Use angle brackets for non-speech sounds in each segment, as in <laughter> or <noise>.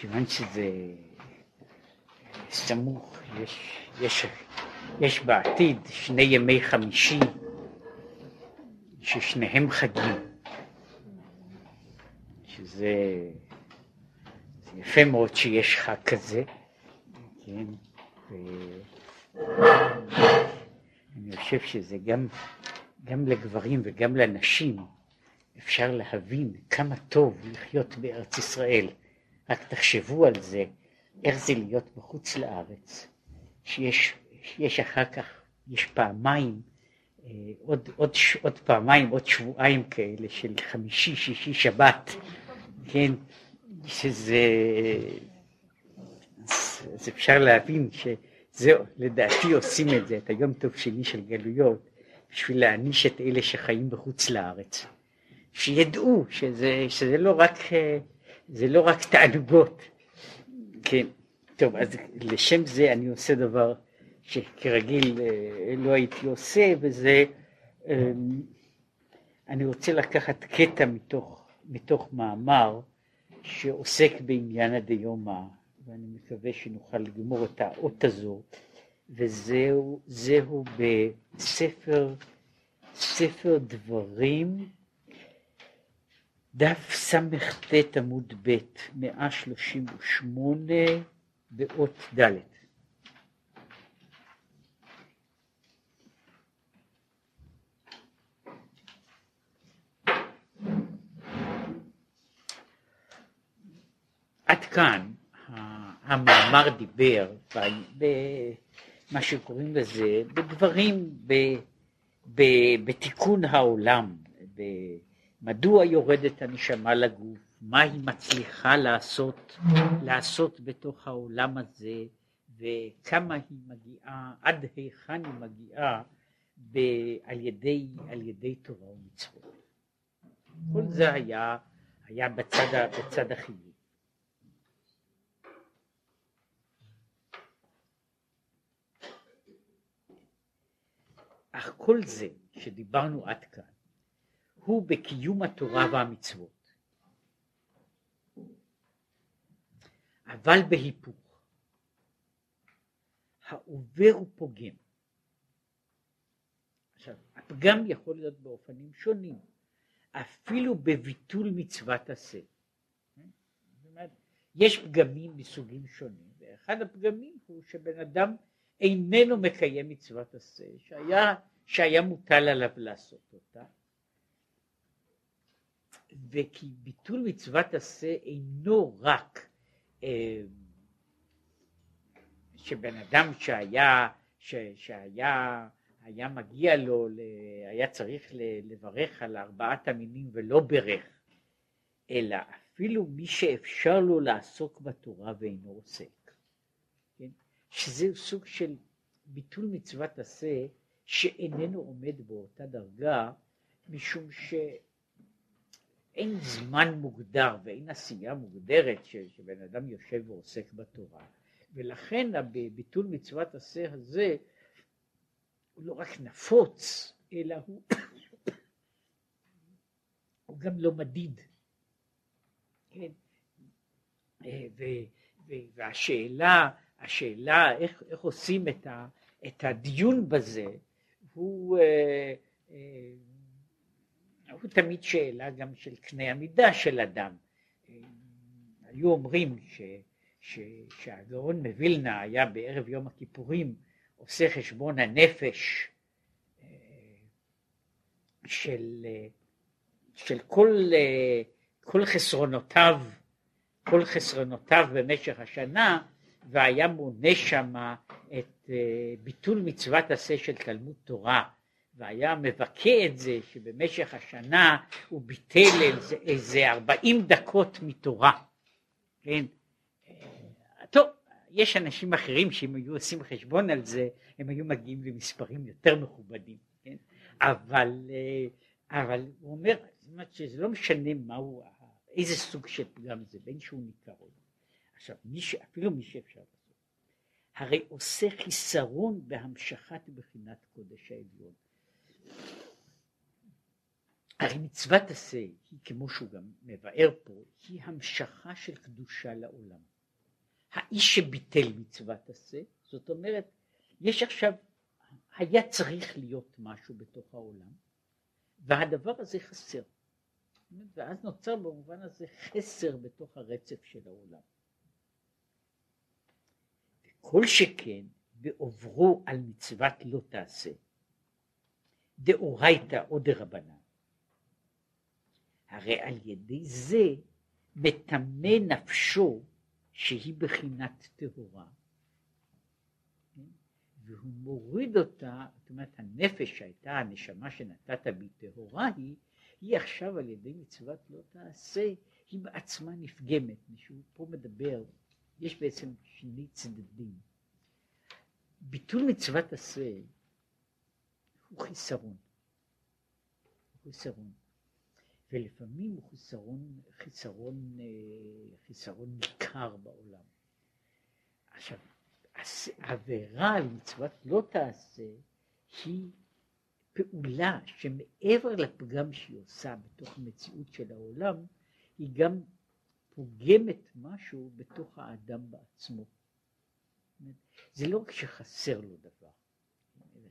מכיוון שזה סמוך, יש, יש, יש בעתיד שני ימי חמישי ששניהם חגים, שזה יפה מאוד שיש חג כזה, כן, ואני חושב שזה גם, גם לגברים וגם לנשים אפשר להבין כמה טוב לחיות בארץ ישראל. רק תחשבו על זה, איך זה להיות בחוץ לארץ, שיש יש אחר כך, יש פעמיים, אה, עוד, עוד, עוד פעמיים, עוד שבועיים כאלה של חמישי, שישי, שבת, כן, שזה, אז, אפשר להבין שזהו, לדעתי עושים את זה, את היום טוב שני של גלויות, בשביל להעניש את אלה שחיים בחוץ לארץ. שידעו שזה, שזה לא רק, זה לא רק תענוגות. כן, טוב, אז לשם זה אני עושה דבר שכרגיל אה, לא הייתי עושה, וזה, אה, אני רוצה לקחת קטע מתוך, מתוך מאמר שעוסק בעניין הדיומא, ואני מקווה שנוכל לגמור את האות הזו, וזהו בספר ספר דברים דף סט עמוד ב', 138 באות ד'. עד כאן המאמר דיבר במה שקוראים לזה, בדברים, ב, ב, בתיקון העולם, ב, מדוע יורדת הנשמה לגוף, מה היא מצליחה לעשות, לעשות בתוך העולם הזה, וכמה היא מגיעה, עד היכן היא מגיעה ב, על, ידי, על ידי תורה ומצוות. כל זה היה, היה בצד, בצד החיובי. אך כל זה שדיברנו עד כאן הוא בקיום התורה והמצוות. אבל בהיפוך, העובר הוא פוגם. עכשיו, הפגם יכול להיות באופנים שונים, אפילו בביטול מצוות עשה. יש פגמים מסוגים שונים, ואחד הפגמים הוא שבן אדם איננו מקיים מצוות עשה, שהיה, שהיה מוטל עליו לעשות אותה, וכי ביטול מצוות עשה אינו רק אה, שבן אדם שהיה, ש, שהיה היה מגיע לו, היה צריך לברך על ארבעת המינים ולא ברך, אלא אפילו מי שאפשר לו לעסוק בתורה ואינו עוסק, כן? שזה סוג של ביטול מצוות עשה שאיננו עומד באותה דרגה משום ש... אין זמן מוגדר ואין עשייה מוגדרת ש, שבן אדם יושב ועוסק בתורה ולכן הביטול מצוות עשה הזה הוא לא רק נפוץ אלא הוא, <coughs> הוא גם לא מדיד. כן? ו, ו, והשאלה, השאלה איך, איך עושים את, ה, את הדיון בזה הוא אה, אה, הוא תמיד שאלה גם של קנה המידה של אדם. היו אומרים ש, ש, שהגאון מווילנה היה בערב יום הכיפורים עושה חשבון הנפש אה, של, של כל, כל חסרונותיו, כל חסרונותיו במשך השנה והיה מונה שם את אה, ביטול מצוות עשה של תלמוד תורה והיה מבכה את זה שבמשך השנה הוא ביטל איזה, איזה 40 דקות מתורה, כן? אה, טוב, יש אנשים אחרים שאם היו עושים חשבון על זה, הם היו מגיעים למספרים יותר מכובדים, כן? אבל, אה, אבל הוא אומר, זאת אומרת שזה לא משנה מהו, איזה סוג של פגם זה, בין שהוא ניכר או לא. עכשיו, מי ש... אפילו מי שאפשר לעשות, הרי עושה חיסרון בהמשכת בחינת קודש העליון. הרי מצוות עשה היא כמו שהוא גם מבאר פה, היא המשכה של קדושה לעולם. האיש שביטל מצוות עשה, זאת אומרת, יש עכשיו, היה צריך להיות משהו בתוך העולם, והדבר הזה חסר. ואז נוצר במובן הזה חסר בתוך הרצף של העולם. כל שכן ועוברו על מצוות לא תעשה, דאורייתא או דרבנן, הרי על ידי זה מטמא נפשו שהיא בחינת טהורה, והוא מוריד אותה, זאת אומרת הנפש שהייתה הנשמה שנתת בי טהורה היא, היא עכשיו על ידי מצוות לא תעשה, היא בעצמה נפגמת, שהוא פה מדבר, יש בעצם שני צדדים. ביטול מצוות עשה הוא חיסרון. הוא חיסרון. ולפעמים הוא חיסרון, חיסרון, אה, חיסרון ניכר בעולם. עכשיו, עבירה על מצוות לא תעשה היא פעולה שמעבר לפגם שהיא עושה בתוך המציאות של העולם, היא גם פוגמת משהו בתוך האדם בעצמו. זה לא רק שחסר לו דבר,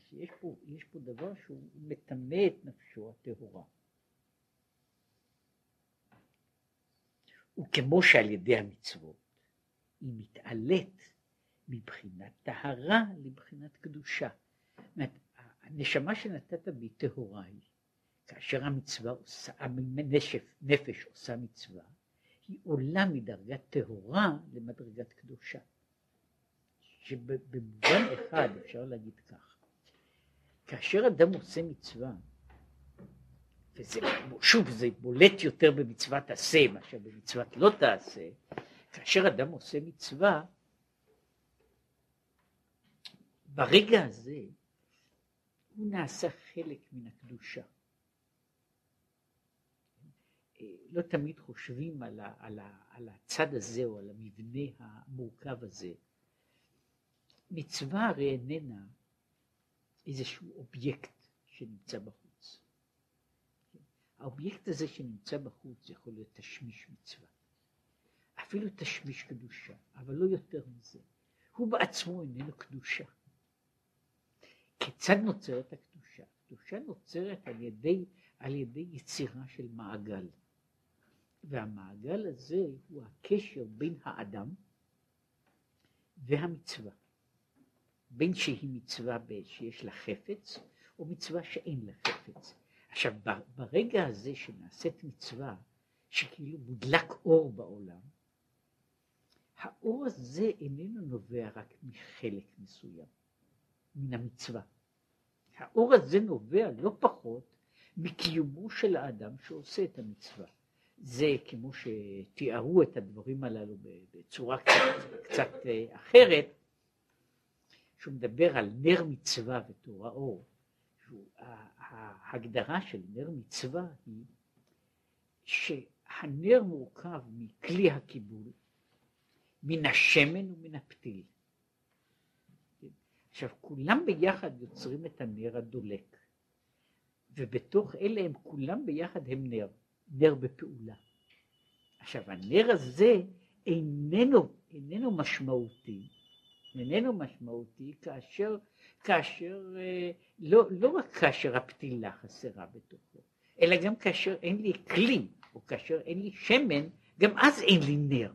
שיש פה, פה דבר שהוא מטמא את נפשו הטהורה. וכמו שעל ידי המצוות היא מתעלית מבחינת טהרה לבחינת קדושה. הנשמה שנתת בי טהורה היא. כאשר המצווה עושה, הנפש נפש עושה מצווה, היא עולה מדרגת טהורה למדרגת קדושה. שבמובן אחד אפשר להגיד כך, כאשר אדם עושה מצווה, וזה, שוב, זה בולט יותר במצוות עשה מאשר במצוות לא תעשה, כאשר אדם עושה מצווה, ברגע הזה הוא נעשה חלק מן הקדושה. לא תמיד חושבים על, ה, על, ה, על הצד הזה או על המבנה המורכב הזה. מצווה הרי איננה איזשהו אובייקט שנמצא בחוץ. האובייקט הזה שנמצא בחוץ יכול להיות תשמיש מצווה, אפילו תשמיש קדושה, אבל לא יותר מזה. הוא בעצמו איננו קדושה. כיצד נוצרת הקדושה? הקדושה נוצרת על ידי, על ידי יצירה של מעגל. והמעגל הזה הוא הקשר בין האדם והמצווה. בין שהיא מצווה שיש לה חפץ, או מצווה שאין לה חפץ. עכשיו, ברגע הזה שנעשית מצווה, שכאילו מודלק אור בעולם, האור הזה איננו נובע רק מחלק מסוים. מן המצווה. האור הזה נובע לא פחות מקיומו של האדם שעושה את המצווה. זה כמו שתיארו את הדברים הללו בצורה קצת, קצת אה, אחרת, שהוא מדבר על נר מצווה ותורה אור. ההגדרה של נר מצווה היא שהנר מורכב מכלי הקיבול, מן השמן ומן הפתיל. עכשיו, כולם ביחד יוצרים את הנר הדולק, ובתוך אלה הם כולם ביחד הם נר, נר בפעולה. עכשיו, הנר הזה איננו, איננו משמעותי, איננו משמעותי כאשר, כאשר, אה, לא, לא רק כאשר הפתילה חסרה בתוכו, אלא גם כאשר אין לי כלי, או כאשר אין לי שמן, גם אז אין לי נר.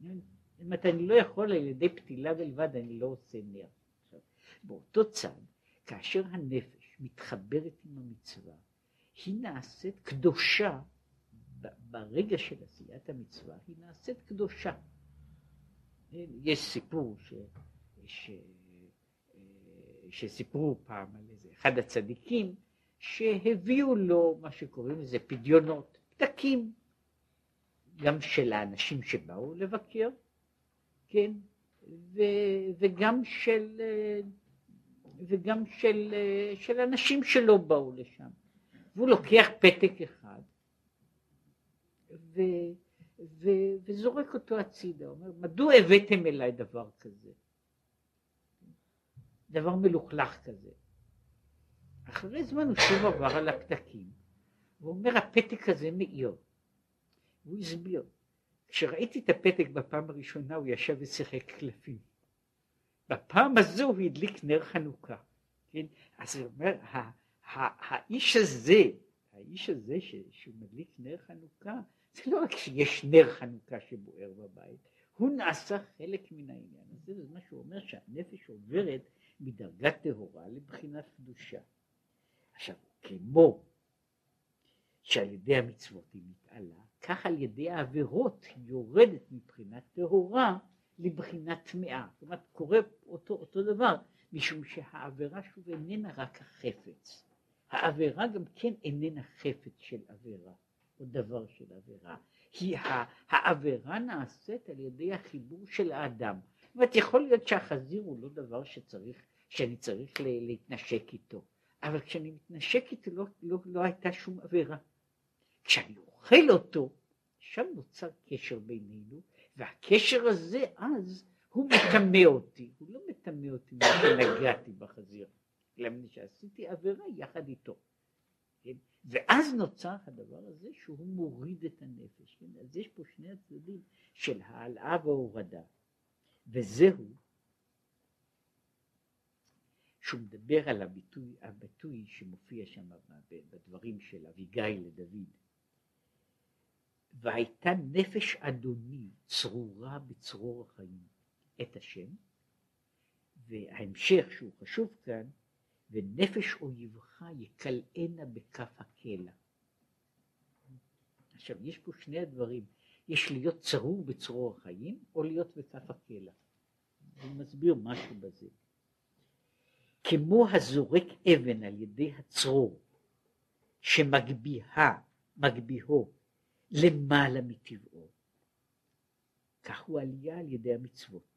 זאת אומרת, אני לא יכול על ידי פתילה בלבד, אני לא עושה נר. באותו צד, כאשר הנפש מתחברת עם המצווה, היא נעשית קדושה, ברגע של עשיית המצווה, היא נעשית קדושה. יש סיפור ש, ש, שסיפרו פעם על איזה אחד הצדיקים, שהביאו לו מה שקוראים לזה פדיונות, פתקים, גם של האנשים שבאו לבקר, כן, ו, וגם של וגם של, של אנשים שלא באו לשם. והוא לוקח פתק אחד ו, ו, וזורק אותו הצידה, אומר, מדוע הבאתם אליי דבר כזה? דבר מלוכלך כזה. אחרי זמן הוא שוב עבר על הפתקים, הוא אומר הפתק הזה מאיר. הוא הסביר. כשראיתי את הפתק בפעם הראשונה הוא ישב ושיחק קלפים. בפעם הזו הוא הדליק נר חנוכה. כן? אז הוא אומר, האיש הזה, האיש הזה ש, שהוא מדליק נר חנוכה, זה לא רק שיש נר חנוכה שבוער בבית, הוא נעשה חלק מן העניין הזה, זה מה שהוא אומר שהנפש עוברת מדרגת טהורה לבחינת קדושה. עכשיו, כמו שעל ידי המצוות היא מתעלה, כך על ידי העבירות היא יורדת מבחינת טהורה לבחינת טמאה. זאת אומרת, קורה אותו, אותו דבר, משום שהעבירה שוב איננה רק החפץ. העבירה גם כן איננה חפץ של עבירה, או דבר של עבירה. היא העבירה נעשית על ידי החיבור של האדם. זאת אומרת, יכול להיות שהחזיר הוא לא דבר שצריך, שאני צריך להתנשק איתו, אבל כשאני מתנשק איתו לא, לא, לא הייתה שום עבירה. כשאני אוכל אותו, שם נוצר קשר בינינו, והקשר הזה אז הוא מטמא אותי, הוא לא מטמא אותי מפני שנגעתי בחזיר, אלא מפני שעשיתי עבירה יחד איתו. כן? ואז נוצר הדבר הזה שהוא מוריד את הנפש. כן? אז יש פה שני הצדדים של העלאה והורדה, וזהו שהוא מדבר על הביטוי, הביטוי שמופיע שם בדברים של אביגיל לדוד. והייתה נפש אדוני צרורה בצרור החיים את השם, וההמשך שהוא חשוב כאן, ונפש אויבך יקלענה בכף הקלע. עכשיו, יש פה שני הדברים, יש להיות צרור בצרור החיים, או להיות בכף הקלע. הוא מסביר משהו בזה. כמו הזורק אבן על ידי הצרור, שמגביהה, מגביהו למעלה מטבעו. כך הוא עלייה על ידי המצוות.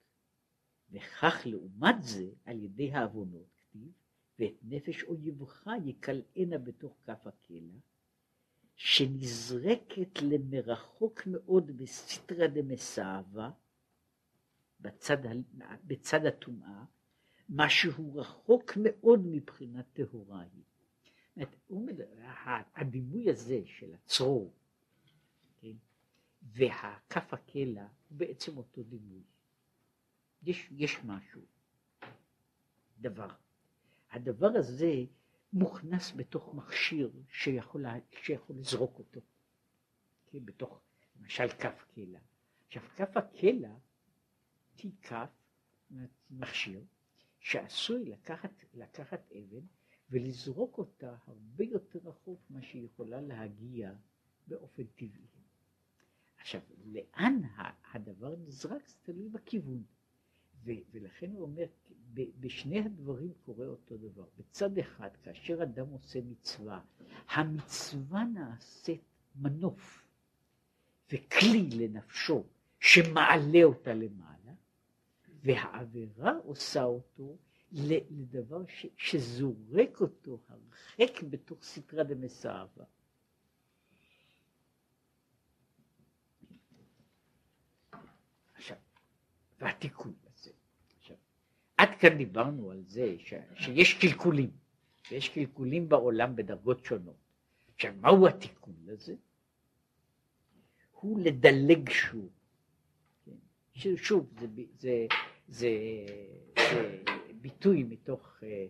וכך לעומת זה על ידי העוונות כתיב, ואת נפש אויבך יקלענה בתוך כף הקלע, שנזרקת למרחוק מאוד בסטרא דמסאווה, בצד, בצד הטומאה, מה שהוא רחוק מאוד מבחינת טהורה היא. הדימוי הזה של הצרור כן? והכף הקלע הוא בעצם אותו דימוי. יש, יש משהו, דבר. הדבר הזה מוכנס בתוך מכשיר שיכול, שיכול לזרוק אותו, כן? בתוך למשל כף קלע. עכשיו כף הקלע היא כף, מכשיר, שעשוי לקחת, לקחת אבן ולזרוק אותה הרבה יותר רחוק ממה שהיא יכולה להגיע באופן טבעי. עכשיו, לאן הדבר נזרק זה תלוי בכיוון. ולכן הוא אומר, בשני הדברים קורה אותו דבר. בצד אחד, כאשר אדם עושה מצווה, המצווה נעשית מנוף וכלי לנפשו שמעלה אותה למעלה, והעבירה עושה אותו לדבר ש- שזורק אותו הרחק בתוך סתרא דמסאווה. והתיקון עד כאן דיברנו על זה ש, שיש קלקולים, ויש קלקולים בעולם בדרגות שונות. עכשיו, מהו התיקון לזה? הוא לדלג שוב. כן? שוב, זה, זה, זה, זה ביטוי מתוך, אה,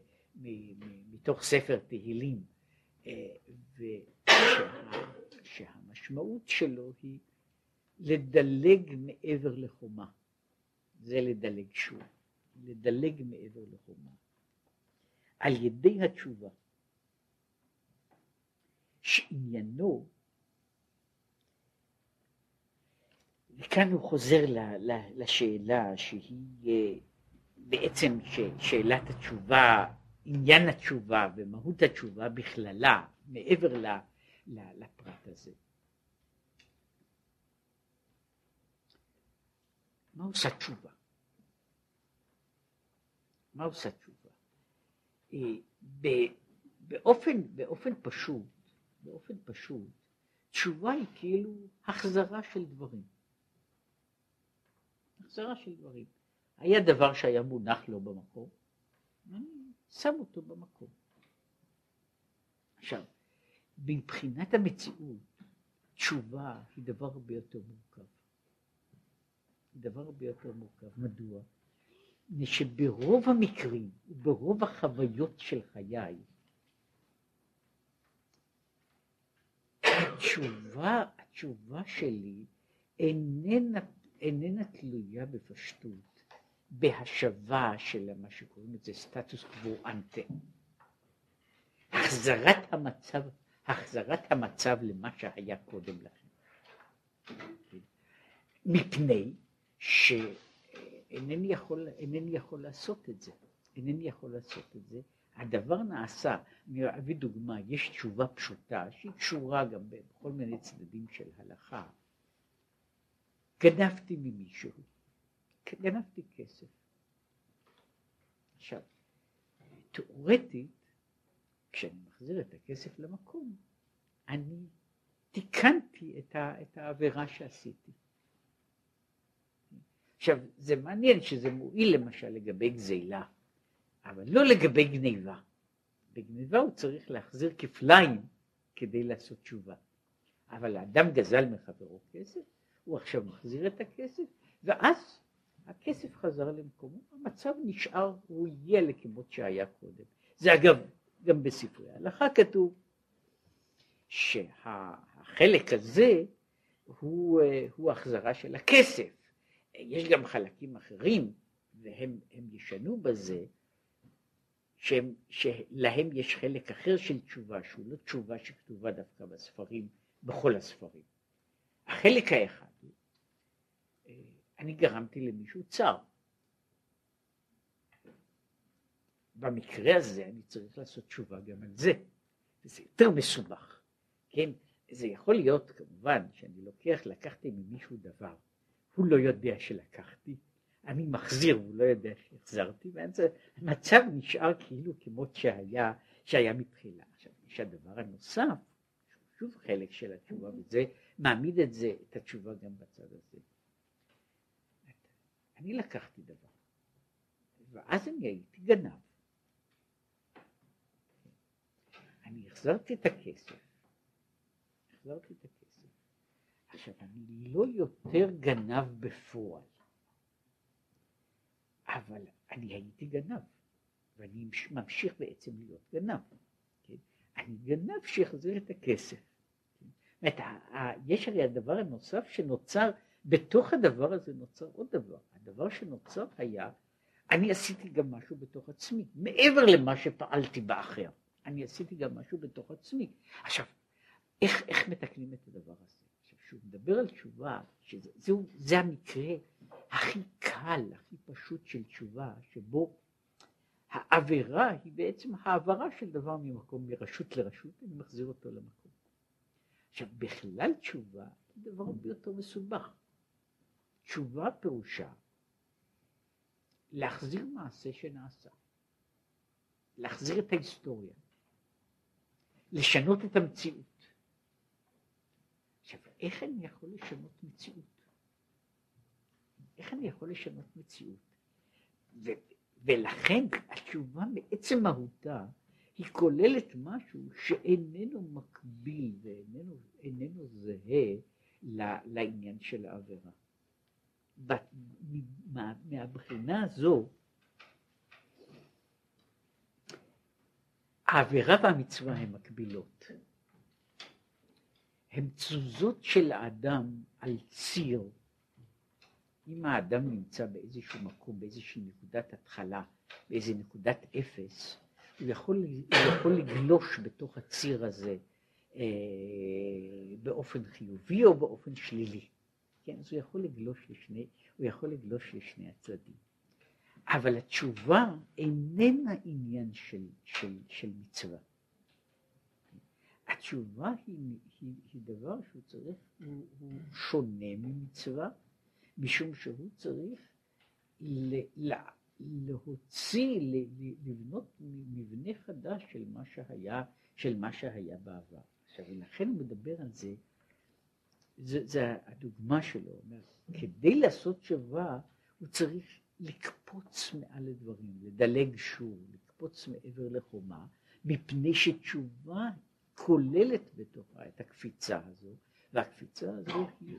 מתוך ספר תהילים, אה, ושהמשמעות שלו היא לדלג מעבר לחומה. זה לדלג שוב, לדלג מעבר לחומה. על ידי התשובה, שעניינו, וכאן הוא חוזר לשאלה שהיא אה, בעצם שאלת התשובה, עניין התשובה ומהות התשובה בכללה, מעבר לפרט הזה. מה עושה תשובה? מה עושה תשובה? באופן, באופן פשוט, באופן פשוט, תשובה היא כאילו החזרה של דברים. החזרה של דברים. היה דבר שהיה מונח לו במקום, אני שם אותו במקום. עכשיו, מבחינת המציאות, תשובה היא דבר הרבה יותר מורכב. היא דבר הרבה יותר מורכב. מדוע? שברוב המקרים וברוב החוויות של חיי, התשובה, התשובה שלי איננה, איננה תלויה בפשטות בהשבה של מה שקוראים לזה סטטוס קוו אנטה. החזרת המצב, החזרת המצב למה שהיה קודם לכן. מפני שאינני יכול, אינני יכול לעשות את זה. אינני יכול לעשות את זה. הדבר נעשה, אני אביא דוגמה, יש תשובה פשוטה שהיא קשורה גם בכל מיני צדדים של הלכה. גנבתי ממישהו, גנבתי כסף. עכשיו, תאורטית, כשאני מחזיר את הכסף למקום, אני תיקנתי את, ה, את העבירה שעשיתי. עכשיו, זה מעניין שזה מועיל למשל לגבי גזילה, אבל לא לגבי גניבה. בגניבה הוא צריך להחזיר כפליים כדי לעשות תשובה. אבל האדם גזל מחברו כסף, הוא עכשיו מחזיר את הכסף, ואז הכסף חזר למקומו, המצב נשאר, הוא יהיה לכמות שהיה קודם. זה אגב, גם בספרי ההלכה כתוב שהחלק הזה הוא, הוא החזרה של הכסף. יש גם חלקים אחרים, והם ישנו בזה, שהם, שלהם יש חלק אחר של תשובה, שהוא לא תשובה שכתובה דווקא בספרים, בכל הספרים. החלק האחד הוא, אה, אני גרמתי למישהו צר. במקרה הזה אני צריך לעשות תשובה גם על זה, וזה יותר מסובך, כן? זה יכול להיות כמובן שאני לוקח, לקחתי ממישהו דבר, הוא לא יודע שלקחתי, אני מחזיר, הוא לא יודע שהחזרתי, ואז המצב נשאר כאילו כמות שהיה, שהיה מתחילה. עכשיו, יש הדבר הנוסף, שוב חלק של התשובה, וזה מעמיד את זה, את התשובה גם בצד הזה. אני לקחתי דבר, ואז אני הייתי גנב. אני החזרתי את הכסף, החזרתי את הכסף. עכשיו, אני לא יותר גנב בפועל. אבל אני הייתי גנב, ואני ממשיך בעצם להיות גנב. כן? אני גנב שיחזיר את הכסף. כן? יש הרי הדבר הנוסף שנוצר, בתוך הדבר הזה נוצר עוד דבר. הדבר שנוצר היה, אני עשיתי גם משהו בתוך עצמי, מעבר למה שפעלתי באחר. אני עשיתי גם משהו בתוך עצמי. עכשיו, איך, איך מתקנים את הדבר הזה? כשהוא מדבר על תשובה, שזה המקרה הכי קל, הכי פשוט של תשובה, שבו העבירה היא בעצם העברה של דבר ממקום מרשות לרשות, אני מחזיר אותו למקום. עכשיו, בכלל תשובה היא דבר הרבה יותר מסובך. תשובה פירושה להחזיר מעשה שנעשה, להחזיר את ההיסטוריה, לשנות את המציאות. איך אני יכול לשנות מציאות? איך אני יכול לשנות מציאות? ו, ולכן התשובה מעצם מהותה היא כוללת משהו שאיננו מקביל ואיננו זהה לעניין של העבירה. מה, מהבחינה הזו העבירה והמצווה הן מקבילות. הן תזוזות של האדם על ציר אם האדם נמצא באיזשהו מקום, באיזושהי נקודת התחלה, באיזו נקודת אפס, הוא יכול, הוא יכול לגלוש בתוך הציר הזה אה, באופן חיובי או באופן שלילי. כן, אז הוא יכול לגלוש לשני, הוא יכול לגלוש לשני הצדדים. אבל התשובה איננה עניין של, של, של מצווה. התשובה היא, היא, היא דבר שהוא צריך, הוא, הוא שונה ממצווה, משום שהוא צריך להוציא, לבנות מבנה חדש של מה שהיה, של מה שהיה בעבר. עכשיו, ולכן הוא מדבר על זה, זה, זה הדוגמה שלו, אומר, כדי לעשות שווה, הוא צריך לקפוץ מעל לדברים, לדלג שוב, לקפוץ מעבר לחומה, מפני שתשובה כוללת בתוכה את הקפיצה הזו, והקפיצה הזו היא,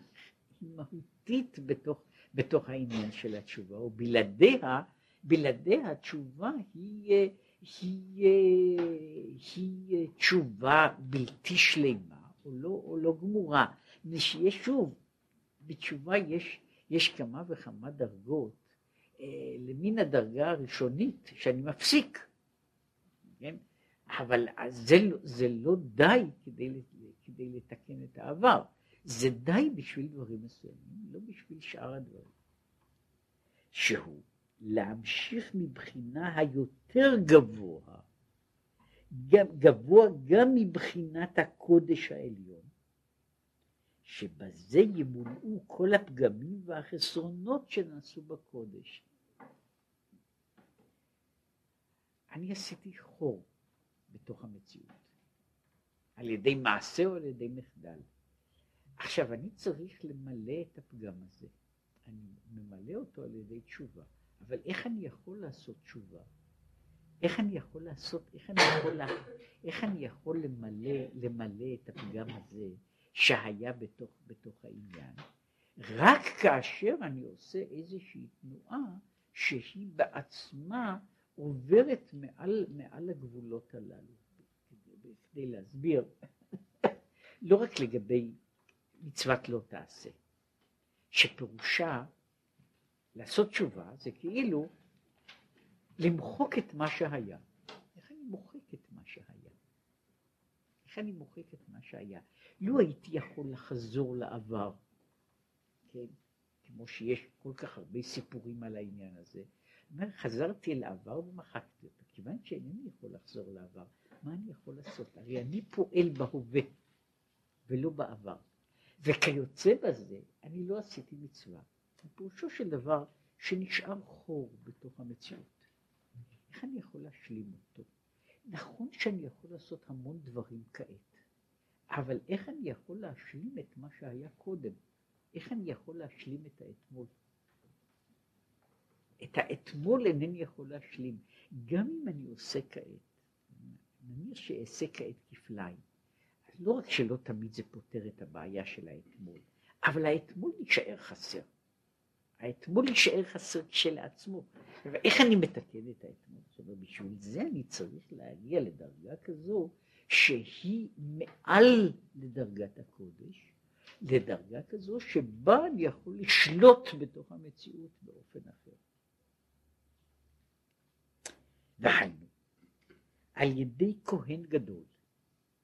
מהותית בתוך, בתוך העניין של התשובה, ובלעדיה, בלעדיה התשובה היא, היא, היא, היא תשובה בלתי שלמה, או לא, או לא גמורה, שיש שוב, בתשובה יש, יש כמה וכמה דרגות, אה, למין הדרגה הראשונית שאני מפסיק, כן? אבל זה, לא, זה לא די כדי, כדי לתקן את העבר, זה די בשביל דברים מסוימים, לא בשביל שאר הדברים. שהוא להמשיך מבחינה היותר גבוה, גם, גבוה גם מבחינת הקודש העליון, שבזה ימולאו כל הפגמים והחסרונות שנעשו בקודש. אני עשיתי חור בתוך המציאות, על ידי מעשה או על ידי מחדל. עכשיו, אני צריך למלא את הפגם הזה. אני ממלא אותו על ידי תשובה. אבל איך אני יכול לעשות תשובה? איך אני יכול לעשות, איך אני יכול, לה, איך אני יכול למלא, למלא את הפגם הזה שהיה בתוך, בתוך העניין? רק כאשר אני עושה איזושהי תנועה שהיא בעצמה עוברת מעל, מעל הגבולות הללו. כדי להסביר, לא רק לגבי מצוות לא תעשה, שפירושה לעשות תשובה זה כאילו למחוק את מה שהיה. איך אני מוחק את מה שהיה? איך אני מוחק את מה שהיה? לו הייתי יכול לחזור לעבר, כן, כמו שיש כל כך הרבה סיפורים על העניין הזה, אומר, חזרתי אל העבר ומחקתי אותו, כיוון שאינני יכול לחזור לעבר, מה אני יכול לעשות? הרי אני פועל בהווה ולא בעבר, וכיוצא בזה, אני לא עשיתי מצווה. פירושו של דבר שנשאר חור בתוך המציאות. איך אני יכול להשלים אותו? נכון שאני יכול לעשות המון דברים כעת, אבל איך אני יכול להשלים את מה שהיה קודם? איך אני יכול להשלים את האתמול? את האתמול אינני יכול להשלים. גם אם אני עושה כעת, נניח שאעשה כעת כפליים, אז לא רק שלא תמיד זה פותר את הבעיה של האתמול, אבל האתמול יישאר חסר. האתמול יישאר חסר כשלעצמו. ואיך אני מתקן את האתמול? זאת אומרת, בשביל זה אני צריך להגיע לדרגה כזו שהיא מעל לדרגת הקודש, לדרגה כזו שבה אני יכול לשלוט בתוך המציאות באופן אחר. דהיינו, על ידי כהן גדול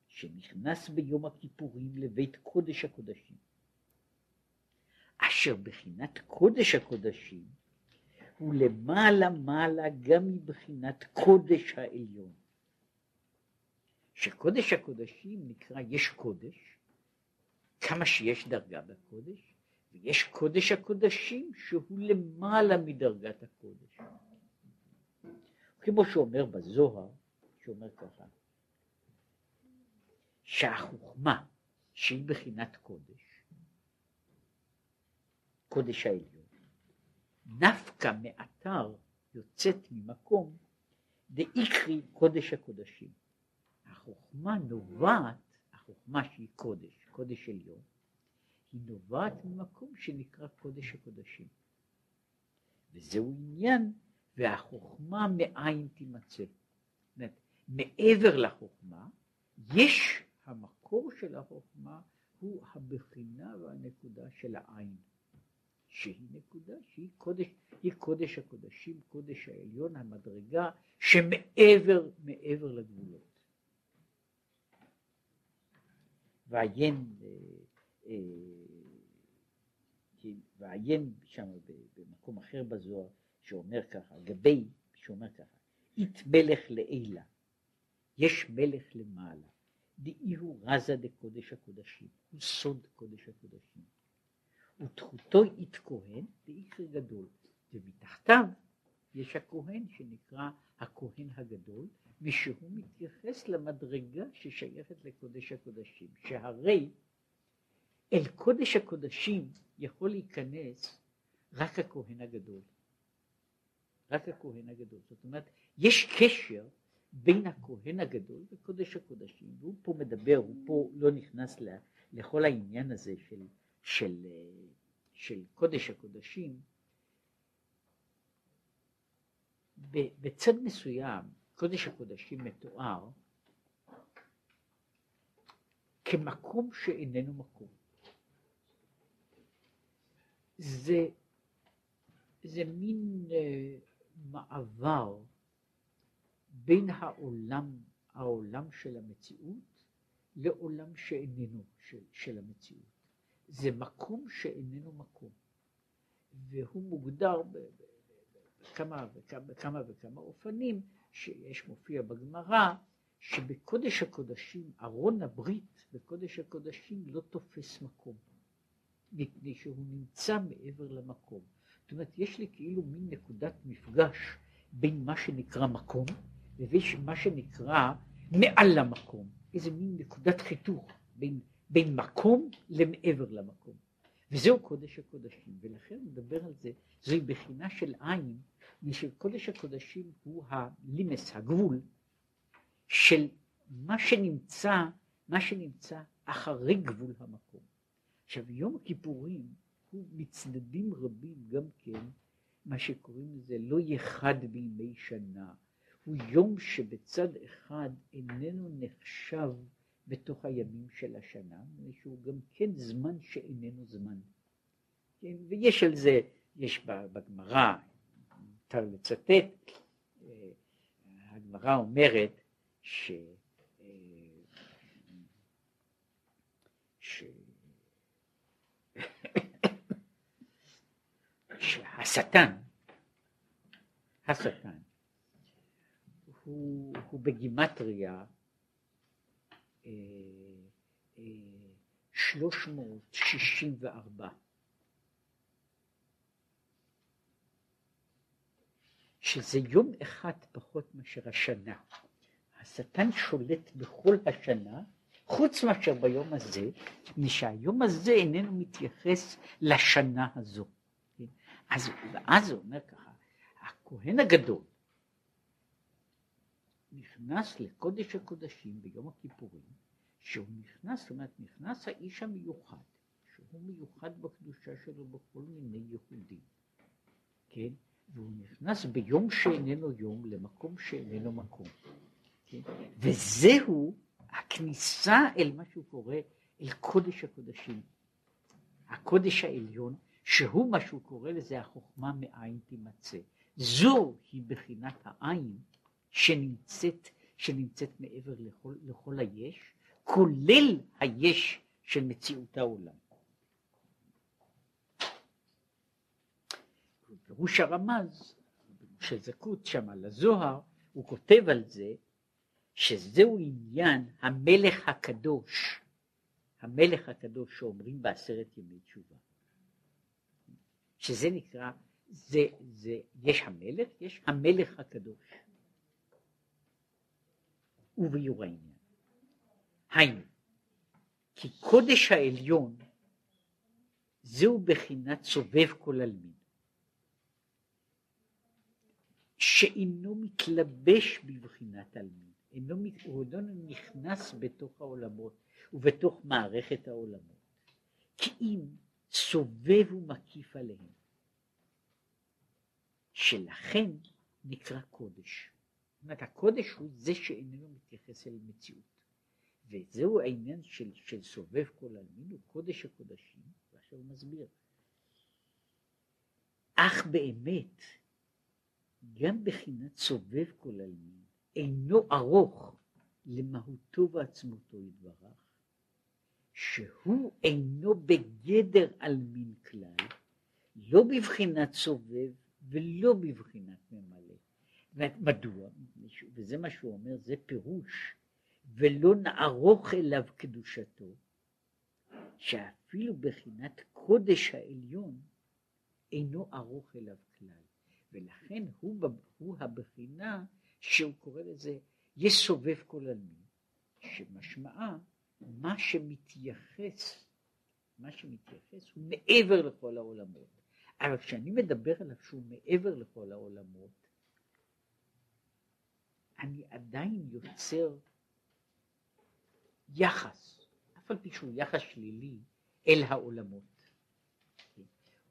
שנכנס ביום הכיפורים לבית קודש הקודשים, אשר בחינת קודש הקודשים הוא למעלה מעלה גם מבחינת קודש העליון. שקודש הקודשים נקרא יש קודש, כמה שיש דרגה בקודש, ויש קודש הקודשים שהוא למעלה מדרגת הקודש. כמו שאומר בזוהר, שאומר ככה, שהחוכמה שהיא בחינת קודש, קודש העליון, נפקא מאתר יוצאת ממקום דאיקרי קודש הקודשים. החוכמה נובעת, החוכמה שהיא קודש, קודש עליון, היא נובעת ממקום שנקרא קודש הקודשים. וזהו עניין והחוכמה מאין תימצא. מעבר לחוכמה, יש המקור של החוכמה הוא הבחינה והנקודה של העין, שהיא נקודה שהיא קודש, היא קודש הקודשים, קודש העליון, המדרגה שמעבר, מעבר לגבולות. ועיין, אה, אה, כן, ועיין שם במקום אחר בזוהר, שאומר ככה, גבי, שאומר ככה, אית מלך לעילה, יש מלך למעלה, דאי הוא רזה דקודש הקודשים, הוא סוד קודש הקודשים, ותחותו אית כהן דאיכר גדול, ומתחתיו יש הכהן שנקרא הכהן הגדול, משהוא מתייחס למדרגה ששייכת לקודש הקודשים, שהרי אל קודש הקודשים יכול להיכנס רק הכהן הגדול. רק הכהן הגדול. זאת אומרת, יש קשר בין הכהן הגדול וקודש הקודשים, והוא פה מדבר, הוא פה לא נכנס לכל העניין הזה של, של, של קודש הקודשים, בצד מסוים קודש הקודשים מתואר כמקום שאיננו מקום. זה, זה מין uh, מעבר בין העולם, העולם של המציאות לעולם שאיננו של, של המציאות. זה מקום שאיננו מקום, והוא מוגדר בכמה וכמה, בכמה וכמה אופנים שיש מופיע בגמרא שבקודש הקודשים, ארון הברית בקודש הקודשים לא תופס מקום, מפני שהוא נמצא מעבר למקום. זאת אומרת, יש לי כאילו מין נקודת מפגש בין מה שנקרא מקום לבין מה שנקרא מעל למקום, איזה מין נקודת חיתוך בין, בין מקום למעבר למקום. וזהו קודש הקודשים, ולכן נדבר על זה, זוהי בחינה של עין, קודש הקודשים הוא הלימס, הגבול, של מה שנמצא, מה שנמצא אחרי גבול המקום. עכשיו יום הכיפורים הוא מצדדים רבים גם כן מה שקוראים לזה לא יחד בימי שנה, הוא יום שבצד אחד איננו נחשב בתוך הימים של השנה, שהוא גם כן זמן שאיננו זמן. כן? ויש על זה, יש בגמרא, מותר לצטט, אה, הגמרא אומרת. ש... שהשטן, השטן, הוא, הוא בגימטריה אה, אה, שלוש מאות שישים וארבע. שזה יום אחד פחות מאשר השנה. השטן שולט בכל השנה, חוץ מאשר ביום הזה, מפני שהיום הזה איננו מתייחס לשנה הזו. אז ואז הוא אומר ככה, הכהן הגדול נכנס לקודש הקודשים ביום הכיפורים, שהוא נכנס, זאת אומרת, נכנס האיש המיוחד, שהוא מיוחד בקדושה שלו בכל מיני ייחודים, כן? והוא נכנס ביום שאיננו יום למקום שאיננו מקום. כן? וזהו הכניסה אל מה שהוא קורא, אל קודש הקודשים. הקודש העליון, שהוא מה שהוא קורא לזה החוכמה מאין תימצא. זו היא בחינת העין שנמצאת, שנמצאת מעבר לכל, לכל היש, כולל היש של מציאות העולם. פירוש הרמז, של זכות שם על הזוהר, הוא כותב על זה שזהו עניין המלך הקדוש, המלך הקדוש שאומרים בעשרת ימי תשובה. שזה נקרא, זה, זה, יש המלך, יש המלך הקדוש. וביור העניין. היינו, כי קודש העליון זהו בחינת סובב כל עלמין. שאינו מתלבש בבחינת עלמין, אינו, הוא אינו נכנס בתוך העולמות ובתוך מערכת העולמות, כי אם סובב ומקיף עליהם, שלכן נקרא קודש. זאת אומרת, הקודש הוא זה שאיננו מתייחס אל מציאות. וזהו העניין של, של סובב כל עלמין, הוא קודש הקודשים, ועכשיו הוא מסביר. אך באמת, גם בחינת סובב כל עלמין, אינו ארוך למהותו ועצמותו יתברך, שהוא אינו בגדר עלמין כלל, לא בבחינת סובב ולא בבחינת ממלא. מדוע? וזה מה שהוא אומר, זה פירוש, ולא נערוך אליו קדושתו, שאפילו בחינת קודש העליון אינו ארוך אליו כלל. ולכן הוא, הוא הבחינה שהוא קורא לזה יש סובב כל עלמין, שמשמעה מה שמתייחס, מה שמתייחס הוא מעבר לכל העולמות. אבל כשאני מדבר עליו שהוא מעבר לכל העולמות, אני עדיין יוצר יחס, אף על פי שהוא יחס שלילי, אל העולמות.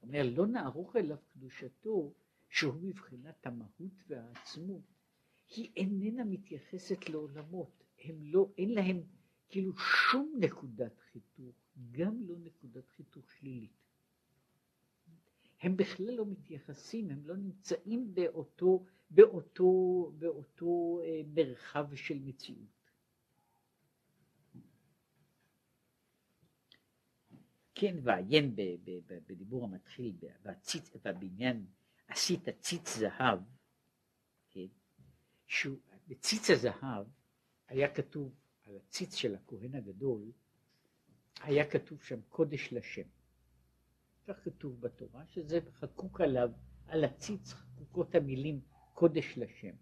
אומר, לא נערוך אליו קדושתו, שהוא מבחינת המהות והעצמות, היא איננה מתייחסת לעולמות, הם לא, אין להם כאילו שום נקודת חיתוך, גם לא נקודת חיתוך שלילית. הם בכלל לא מתייחסים, הם לא נמצאים באותו, באותו, באותו אה, מרחב של מציאות. כן, ועיין בדיבור המתחיל, בציץ, בבניין, עשית ציץ זהב, כן, שהוא, בציץ הזהב היה כתוב על הציץ של הכהן הגדול, היה כתוב שם קודש לשם. כך כתוב בתורה, שזה חקוק עליו, על הציץ חקוקות המילים קודש לשם.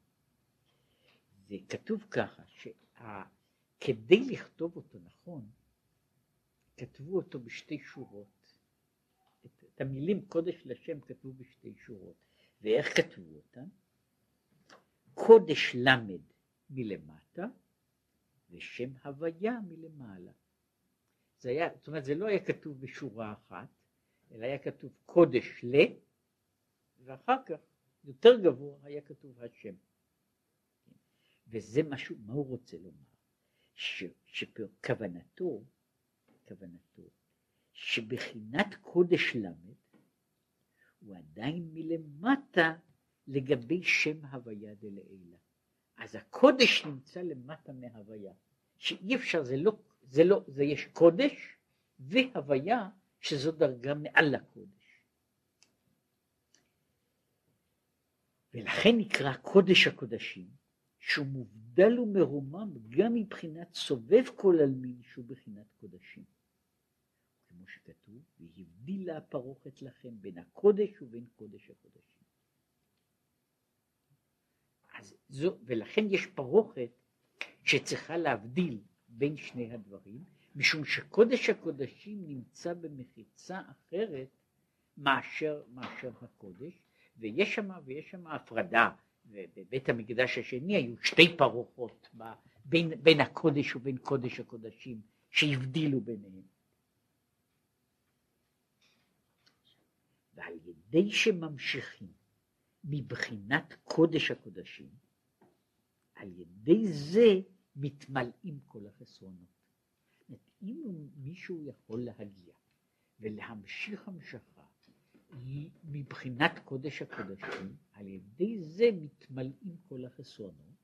וכתוב ככה, שכדי לכתוב אותו נכון, כתבו אותו בשתי שורות. את, את המילים קודש לשם כתבו בשתי שורות. ואיך כתבו אותם? קודש למד מלמטה ושם הוויה מלמעלה. זה היה, זאת אומרת, זה לא היה כתוב בשורה אחת, אלא היה כתוב קודש ל, ואחר כך, יותר גבוה, היה כתוב השם. וזה משהו, מה הוא רוצה לומר? שכוונתו, כוונתו, שבחינת קודש למד, הוא עדיין מלמטה לגבי שם הוויה דלעילה. אז הקודש נמצא למטה מהוויה, שאי אפשר, זה לא, זה לא, זה יש קודש והוויה שזו דרגה מעל הקודש. ולכן נקרא קודש הקודשים, שהוא מובדל ומרומם גם מבחינת סובב כל עלמין שהוא בחינת קודשים. כמו שכתוב, והבדילה הפרוכת לכם בין הקודש ובין קודש הקודשים. אז זו, ולכן יש פרוכת שצריכה להבדיל בין שני הדברים, משום שקודש הקודשים נמצא במחיצה אחרת מאשר, מאשר הקודש, ויש שם, ויש שם הפרדה, ובבית המקדש השני היו שתי פרוחות ב, בין, בין הקודש ובין קודש הקודשים שהבדילו ביניהם. ועל ידי שממשיכים מבחינת קודש הקודשים, על ידי זה מתמלאים כל החסרונות. אם מישהו יכול להגיע ולהמשיך המשכה מבחינת קודש הקודשים, על ידי זה מתמלאים כל החסרונות,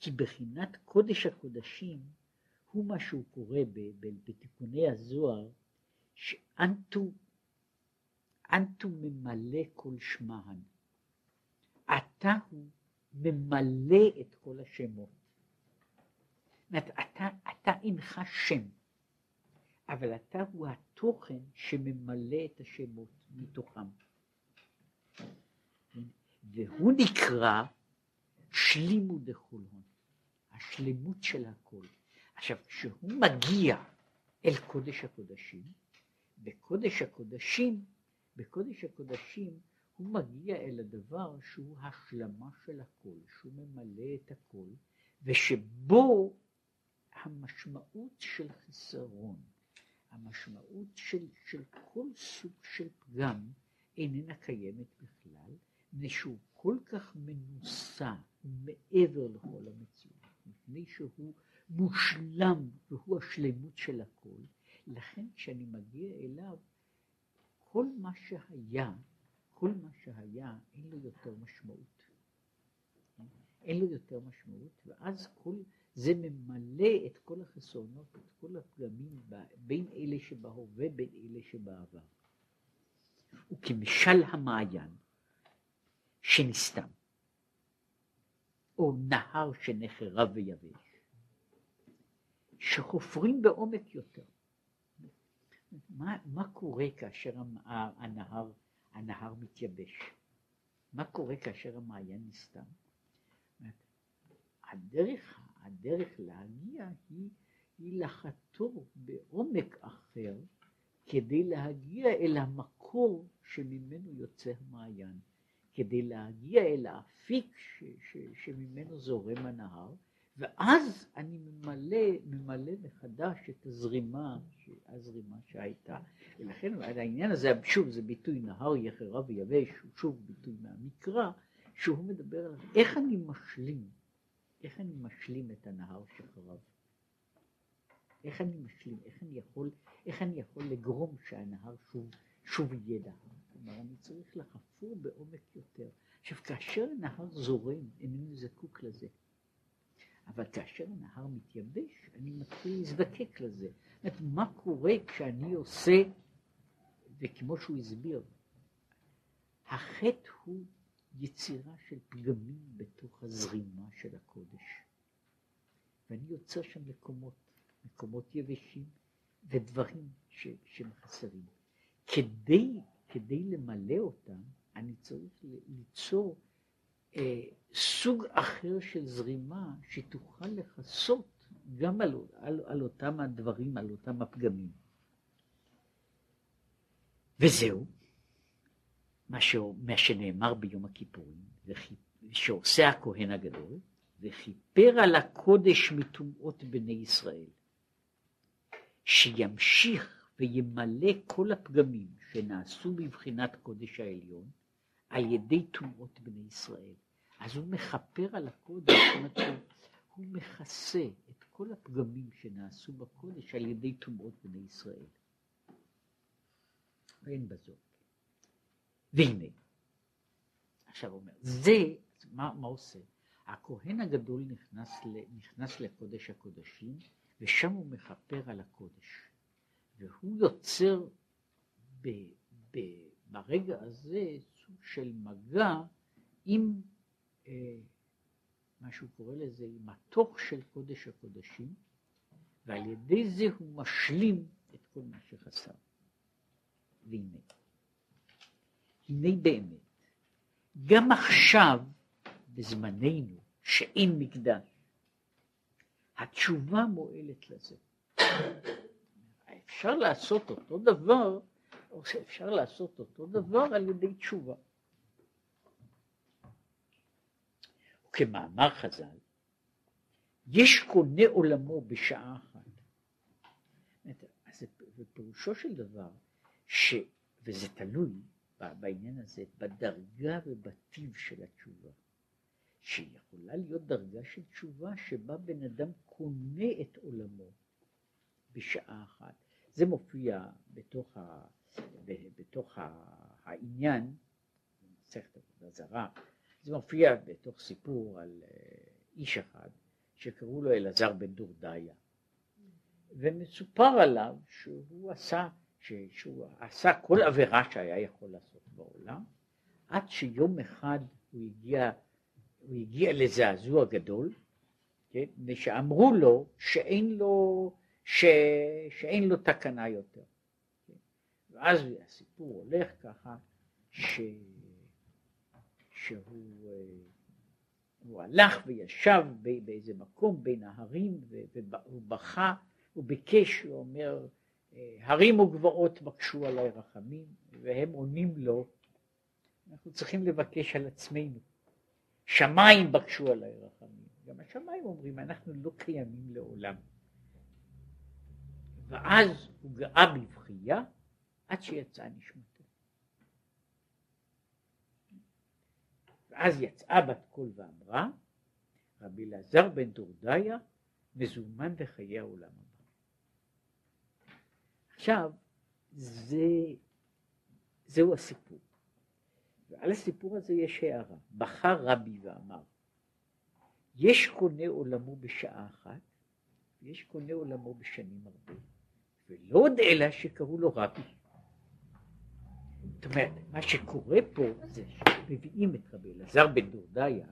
כי בחינת קודש הקודשים הוא מה שהוא קורא בתיקוני הזוהר, שאנטו אנטו ממלא כל שמען. אתה הוא ממלא את כל השמות. אומרת, אתה, אתה אינך שם, אבל אתה הוא התוכן שממלא את השמות מתוכם. והוא נקרא שלימו דכול הון, השלמות של הכל. עכשיו, כשהוא מגיע אל קודש הקודשים, בקודש הקודשים בקודש הקודשים הוא מגיע אל הדבר שהוא השלמה של הכל, שהוא ממלא את הכל, ושבו המשמעות של חיסרון, המשמעות של, של כל סוג של פגם איננה קיימת בכלל, מפני שהוא כל כך מנוסה מעבר לכל המציאות, מפני שהוא מושלם והוא השלמות של הכל, לכן כשאני מגיע אליו כל מה שהיה, כל מה שהיה, אין לו יותר משמעות. אין לו יותר משמעות, ואז כל, זה ממלא את כל החסרונות, את כל הפגמים בין אלה שבהווה, בין אלה שבעבר. וכמשל המעיין שנסתם, או נהר שנחרב ויבש, שחופרים בעומק יותר. מה, מה קורה כאשר הנהר, הנהר מתייבש? מה קורה כאשר המעיין נסתם? הדרך, הדרך להגיע היא, היא לחתור בעומק אחר כדי להגיע אל המקור שממנו יוצא המעיין. כדי להגיע אל האפיק ש, ש, שממנו זורם הנהר, ואז אני ממלא, ממלא מחדש את הזרימה, הזרימה שהייתה. ולכן העניין הזה, שוב, זה ביטוי נהר יחרה ויבש, הוא שוב ביטוי מהמקרא, שהוא מדבר על איך אני משלים, איך אני משלים את הנהר שחרב. איך אני משלים, איך אני יכול, איך אני יכול לגרום שהנהר שוב, שוב יהיה נהר. כלומר, אני צריך לחפור בעומק יותר. עכשיו, כאשר נהר זורם, אינני זקוק לזה. אבל כאשר הנהר מתייבש, אני מתחיל להזדקק לזה. זאת אומרת, מה קורה כשאני עושה, וכמו שהוא הסביר, החטא הוא יצירה של פגמים בתוך הזרימה של הקודש. ואני יוצר שם מקומות, מקומות יבשים ודברים ש, שהם חסרים. כדי, כדי למלא אותם, אני צריך ליצור אה, סוג אחר של זרימה שתוכל לכסות גם על, על, על אותם הדברים, על אותם הפגמים. וזהו, מה, ש, מה שנאמר ביום הכיפורים, שעושה הכהן הגדול, וכיפר על הקודש מטומאות בני ישראל, שימשיך וימלא כל הפגמים שנעשו בבחינת קודש העליון, על ידי טומאות בני ישראל. אז הוא מכפר על הקודש, הוא מכסה את כל הפגמים שנעשו בקודש על ידי טומאות בני ישראל. ואין בזאת. והנה, עכשיו הוא אומר, זה, מה, מה עושה? הכהן הגדול נכנס, ל, נכנס לקודש הקודשים, ושם הוא מכפר על הקודש. והוא יוצר ב, ב, ברגע הזה סוג של מגע עם אה, מה שהוא קורא לזה, עם התוך של קודש הקודשים, ועל ידי זה הוא משלים את כל מה שחסר. והנה, הנה באמת, גם עכשיו, בזמננו, שאין מקדש, התשובה מועלת לזה. אפשר לעשות אותו דבר או שאפשר לעשות אותו דבר על ידי תשובה. וכמאמר חז"ל, יש קונה עולמו בשעה אחת. אז פירושו של דבר, ש, וזה תלוי בעניין הזה, בדרגה ובטיב של התשובה. שיכולה להיות דרגה של תשובה שבה בן אדם קונה את עולמו בשעה אחת. זה מופיע בתוך ה... בתוך העניין, במסכת עבודה זרה, זה מופיע בתוך סיפור על אה, איש אחד שקראו לו אלעזר בן דורדיה, ומסופר עליו שהוא עשה, שהוא עשה כל עבירה שהיה יכול לעשות בעולם, עד שיום אחד הוא הגיע, הוא הגיע לזעזוע גדול, כן, ושאמרו לו שאין לו, ש, שאין לו תקנה יותר. ואז הסיפור הולך ככה, ש... שהוא הוא הלך וישב באיזה מקום בין ההרים והוא בכה, הוא ביקש, הוא אומר, הרים וגבעות בקשו עליי רחמים, והם עונים לו, אנחנו צריכים לבקש על עצמנו. שמיים בקשו עליי רחמים. גם השמיים אומרים, אנחנו לא קיימים לעולם. ואז הוא גאה בבכייה, עד שיצאה נשמתו. ואז יצאה בת קול ואמרה, רבי אלעזר בן דורדיה מזומן בחיי העולם הבא. עכשיו, זה, זהו הסיפור. ועל הסיפור הזה יש הערה. בחר רבי ואמר, יש קונה עולמו בשעה אחת, ויש קונה עולמו בשנים הרבה, ולא עוד אלא שקראו לו רבי. זאת אומרת, מה שקורה פה זה שמביאים את רבי אלעזר בן דורדיה,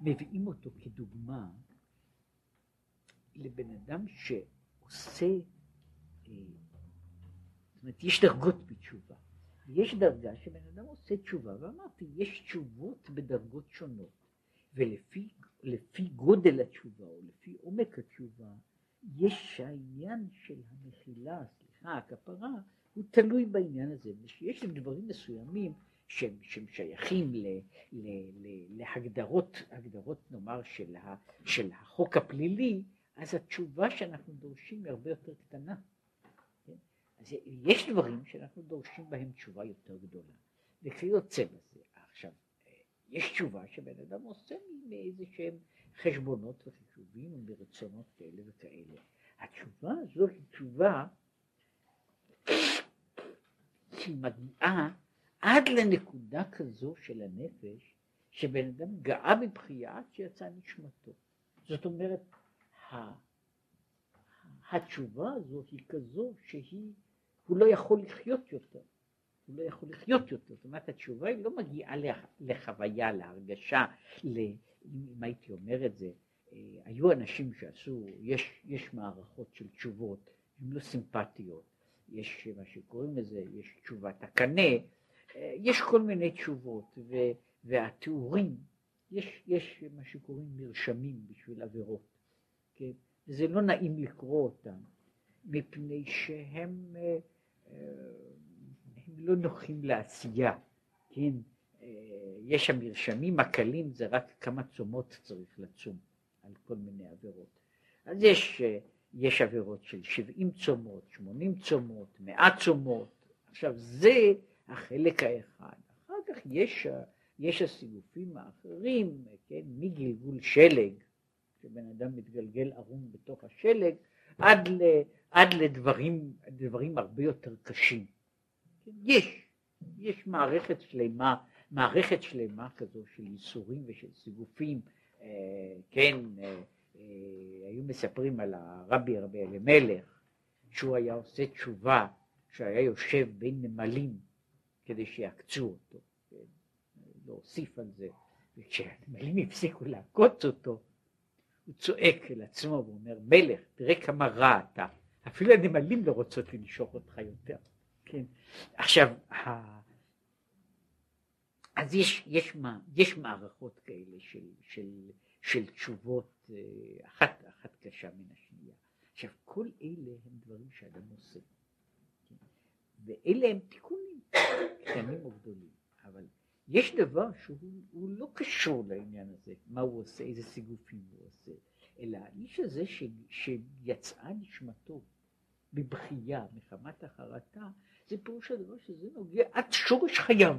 מביאים אותו כדוגמה לבן אדם שעושה, אה, זאת אומרת, יש דרגות בתשובה. יש דרגה שבן אדם עושה תשובה, ואמרתי, יש תשובות בדרגות שונות, ולפי גודל התשובה או לפי עומק התשובה, יש העניין של המחילה, סליחה, הכפרה, הוא תלוי בעניין הזה, ושיש דברים מסוימים שהם, שהם שייכים ל, ל, ל, להגדרות, הגדרות נאמר של, ה, של החוק הפלילי, אז התשובה שאנחנו דורשים היא הרבה יותר קטנה. אז יש דברים שאנחנו דורשים בהם תשובה יותר גדולה, וכיוצא בזה. עכשיו, יש תשובה שבן אדם עושה מאיזה שהם חשבונות וחישובים ומרצונות כאלה וכאלה. התשובה הזו היא תשובה שהיא מגיעה עד לנקודה כזו של הנפש, שבן אדם גאה בבחייה עד שיצא נשמתו. זאת אומרת, התשובה הזו היא כזו שהיא, הוא לא יכול לחיות יותר. הוא לא יכול לחיות יותר. זאת אומרת, התשובה היא לא מגיעה לחוויה, להרגשה, ל... אם הייתי אומר את זה, אה, היו אנשים שעשו, יש, יש מערכות של תשובות, הן לא סימפטיות, יש מה שקוראים לזה, יש תשובת הקנה, אה, יש כל מיני תשובות, ו, והתיאורים, יש, יש מה שקוראים מרשמים בשביל עבירות, כן? זה לא נעים לקרוא אותם, מפני שהם אה, הם לא נוחים לעשייה, כן? יש המרשמים הקלים, זה רק כמה צומות צריך לצום על כל מיני עבירות. אז יש, יש עבירות של 70 צומות, 80 צומות, 100 צומות. עכשיו זה החלק האחד. אחר כך יש, יש הסיגופים האחרים, כן? מגלגול שלג, שבן אדם מתגלגל ערום בתוך השלג, עד, ל, עד לדברים דברים הרבה יותר קשים. יש, יש מערכת שלמה מערכת שלמה כזו של ייסורים ושל סיגופים, אה, כן, אה, אה, היו מספרים על הרבי רבי אלימלך, שהוא היה עושה תשובה, שהיה יושב בין נמלים כדי שיעקצו אותו, כן, להוסיף על זה, וכשהנמלים הפסיקו לעקוץ אותו, הוא צועק אל עצמו ואומר, מלך, תראה כמה רע אתה, אפילו הנמלים לא רוצות לנשוך אותך יותר, כן, עכשיו, אז יש, יש, יש מערכות כאלה של, של, של תשובות, אה, אחת, אחת קשה מן השנייה. עכשיו, כל אלה הם דברים שאדם עושה. כן? ואלה הם תיקונים, קטנים או גדולים. אבל יש דבר שהוא לא קשור לעניין הזה, מה הוא עושה, איזה סיגופים הוא עושה, אלא האיש הזה ש, שיצאה נשמתו בבכייה מחמת החרטה, זה פירוש הדבר שזה נוגע עד שורש חייו.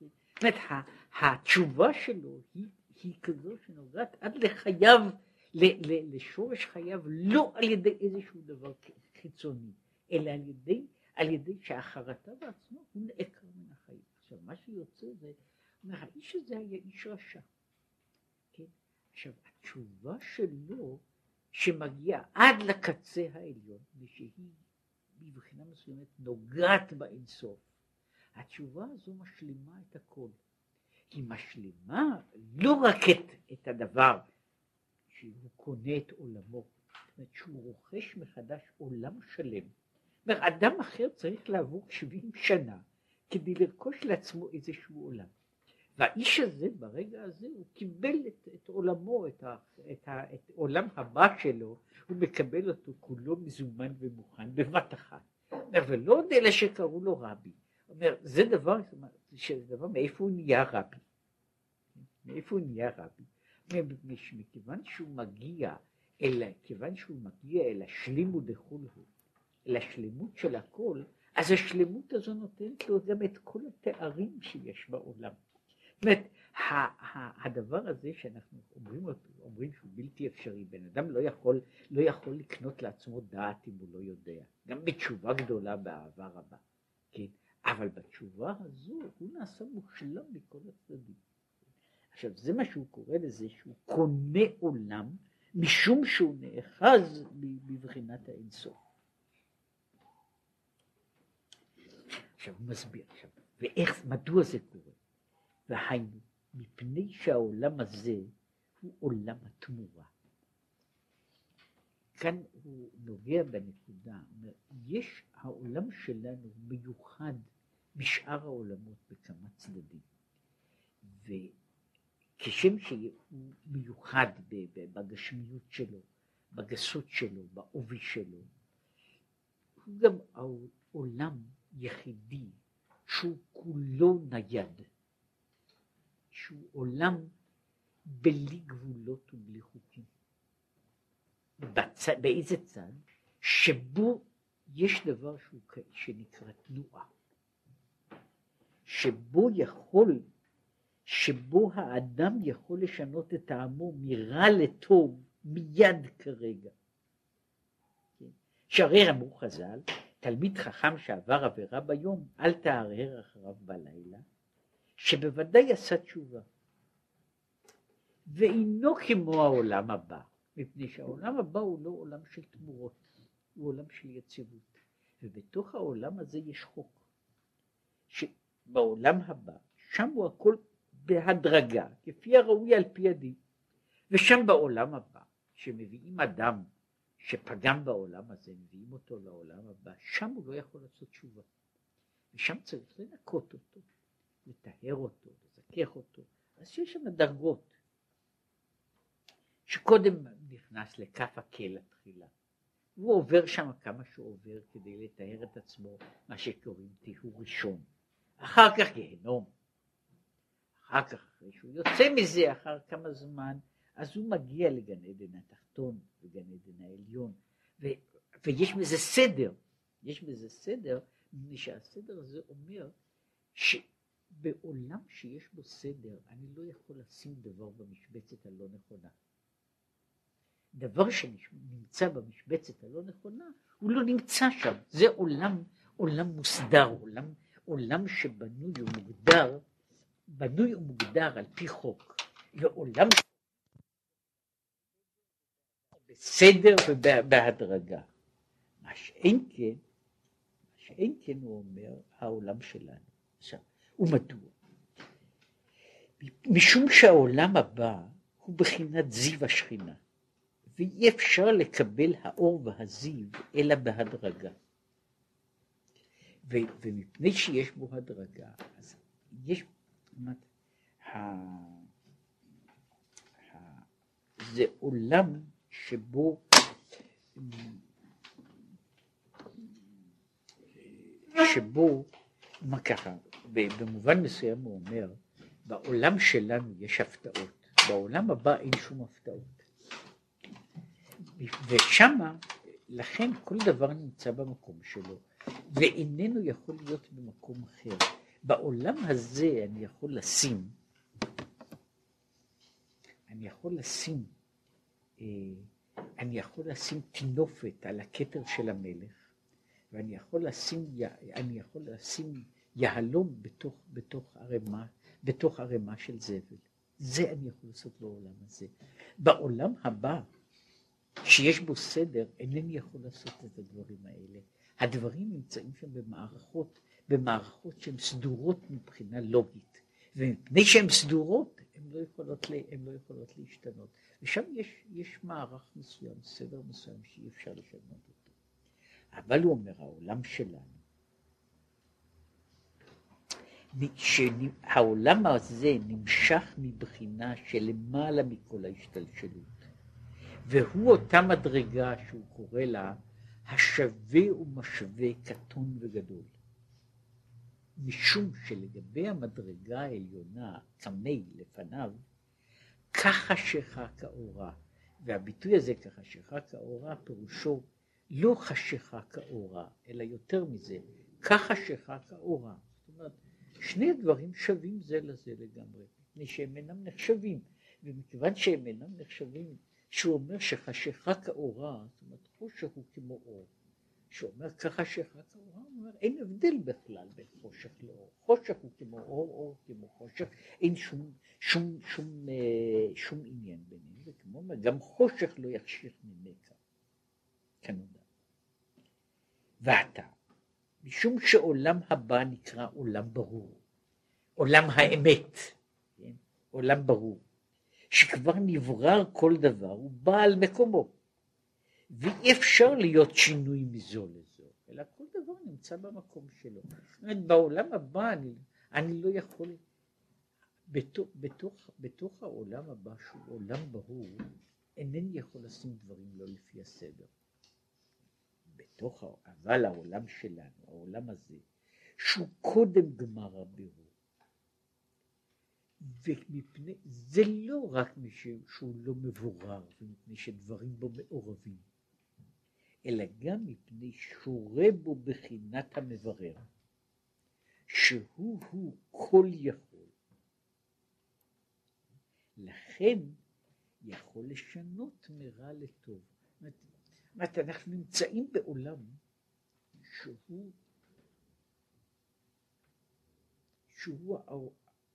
זאת אומרת, התשובה שלו היא, היא כזו שנוגעת עד לחייו, לשורש חייו, לא על ידי איזשהו דבר חיצוני, אלא על ידי, על ידי שהחרטה בעצמו הוא נעקר מן. עכשיו, מה שיוצא זה, אומר, האיש הזה היה איש רשע. כן? עכשיו, התשובה שלו, שמגיעה עד לקצה העליון, ושהיא מבחינה מסוימת נוגעת באינסוף, התשובה הזו משלימה את הכל. היא משלימה לא רק את, את הדבר שהוא קונה את עולמו, זאת אומרת שהוא רוכש מחדש עולם שלם. זאת אומרת, אדם אחר צריך לעבור 70 שנה כדי לרכוש לעצמו איזשהו עולם. והאיש הזה ברגע הזה הוא קיבל את, את עולמו, את, ה, את, ה, את עולם הבא שלו, הוא מקבל אותו כולו מזומן ומוכן בבת אחת. ולא עוד אלה שקראו לו רבי, אומר, זה דבר, שזה דבר, מאיפה הוא נהיה רבי? מאיפה הוא נהיה רבי? מכיוון שהוא מגיע אל, כיוון שהוא מגיע אל השלימות דכולו, אל השלמות של הכל, אז השלמות הזו נותנת לו גם את כל התארים שיש בעולם. זאת אומרת, הדבר הזה שאנחנו אומרים, אומרים שהוא בלתי אפשרי, בן אדם לא יכול, לא יכול לקנות לעצמו דעת אם הוא לא יודע, גם בתשובה גדולה באהבה רבה, כן? אבל בתשובה הזו הוא נעשה מושלם מכל הצדדים. עכשיו זה מה שהוא קורא לזה שהוא קונה עולם משום שהוא נאחז בבחינת האינסוף. עכשיו הוא מסביר עכשיו, ואיך, מדוע זה קורה? והיינו, מפני שהעולם הזה הוא עולם התמורה. כאן הוא נוגע בנקודה, יש, העולם שלנו מיוחד משאר העולמות בכמה צדדים. וכשם שהוא מיוחד בגשמיות שלו, בגסות שלו, בעובי שלו, הוא גם עולם יחידי שהוא כולו נייד, שהוא עולם בלי גבולות ובלי חוקים. בצ... באיזה צד? שבו יש דבר שהוא... שנקרא תנועה, שבו יכול, שבו האדם יכול לשנות את טעמו מרע לטוב מיד כרגע. כן? שהרי אמרו חז"ל, תלמיד חכם שעבר עבירה ביום, אל תהרהר אחריו בלילה, שבוודאי עשה תשובה. ואינו כמו העולם הבא, מפני שהעולם הבא הוא לא עולם של תמורות, הוא עולם של יציבות. ובתוך העולם הזה יש חוק, שבעולם הבא, שם הוא הכל בהדרגה, כפי הראוי על פי הדין. ושם בעולם הבא, שמביאים אדם שפגם בעולם הזה, מביאים אותו לעולם הבא, שם הוא לא יכול לעשות תשובה. ושם צריך לנקות אותו, לטהר אותו, לזכך אותו. אז יש שם דרגות. שקודם נכנס לכף הקל התחילה. הוא עובר שם כמה שהוא עובר כדי לטהר את עצמו, מה שקוראים טיהור ראשון. אחר כך גיהנום. אחר כך, אחרי שהוא יוצא מזה, אחר כמה זמן, אז הוא מגיע לגן עדן התחתון וגן עדן העליון, ו, ויש בזה סדר, יש בזה סדר, מפני שהסדר הזה אומר שבעולם שיש בו סדר, אני לא יכול לשים דבר במשבצת הלא נכונה. דבר שנמצא במשבצת הלא נכונה, הוא לא נמצא שם. זה עולם, עולם מוסדר, עולם, עולם שבנוי ומוגדר, בנוי ומוגדר על פי חוק. ועולם בסדר ובהדרגה. מה שאין כן, מה שאין כן הוא אומר, העולם שלנו. עכשיו, ומדוע? משום שהעולם הבא הוא בחינת זיו השכינה. ואי אפשר לקבל האור והזיו אלא בהדרגה. ו, ומפני שיש בו הדרגה, אז יש, אומרת, ה, ה, זה עולם שבו שבו, מה ככה, במובן מסוים הוא אומר, בעולם שלנו יש הפתעות, בעולם הבא אין שום הפתעות. ושמה, לכן כל דבר נמצא במקום שלו, ואיננו יכול להיות במקום אחר. בעולם הזה אני יכול לשים, אני יכול לשים, אני יכול לשים טינופת על הכתר של המלך, ואני יכול לשים, יכול לשים יהלום בתוך, בתוך ערימה, בתוך ערימה של זבל. זה אני יכול לעשות בעולם הזה. בעולם הבא, שיש בו סדר, אינני יכול לעשות את הדברים האלה. הדברים נמצאים שם במערכות, במערכות שהן סדורות מבחינה לוגית, ומפני שהן סדורות, הן לא יכולות, הן לא יכולות להשתנות. ושם יש, יש מערך מסוים, סדר מסוים שאי אפשר לשנות אותו. אבל הוא אומר, העולם שלנו, שהעולם הזה נמשך מבחינה שלמעלה מכל ההשתלשלות. והוא אותה מדרגה שהוא קורא לה השווה ומשווה קטון וגדול. משום שלגבי המדרגה העליונה, קמי לפניו, כחשיכה כאורה. והביטוי הזה כחשיכה כאורה פירושו לא חשיכה כאורה, אלא יותר מזה, כחשיכה כאורה. זאת אומרת, שני הדברים שווים זה לזה לגמרי, מפני שהם אינם נחשבים, ומכיוון שהם אינם נחשבים שהוא אומר שחשיכה כאורה, זאת אומרת חושך הוא כמו אור. שהוא אומר כחשיכה כאורה, הוא אומר אין הבדל בכלל בין חושך לאור. חושך הוא כמו אור, אור כמו חושך, אין שום, שום, שום, אה, שום עניין ביניהם, וכמו אומר גם חושך לא יחשיך ממך, כנודע. ועתה, משום שעולם הבא נקרא עולם ברור, עולם האמת, כן? עולם ברור. שכבר נברר כל דבר, הוא בא על מקומו. ואי אפשר להיות שינוי מזו לזו, אלא כל דבר נמצא במקום שלו. זאת אומרת, בעולם הבא אני, אני לא יכול, בתוך, בתוך, בתוך העולם הבא, שהוא עולם ברור, אינני יכול לשים דברים לא לפי הסדר. בתוך, אבל העולם שלנו, העולם הזה, שהוא קודם גמר הבירור. ומפני, זה לא רק משום שהוא לא מבורר ומפני שדברים בו מעורבים, אלא גם מפני שורה בו בחינת המברר, שהוא הוא כל יכול. לכן יכול לשנות מרע לטוב. זאת אומרת, אנחנו נמצאים בעולם שהוא, שהוא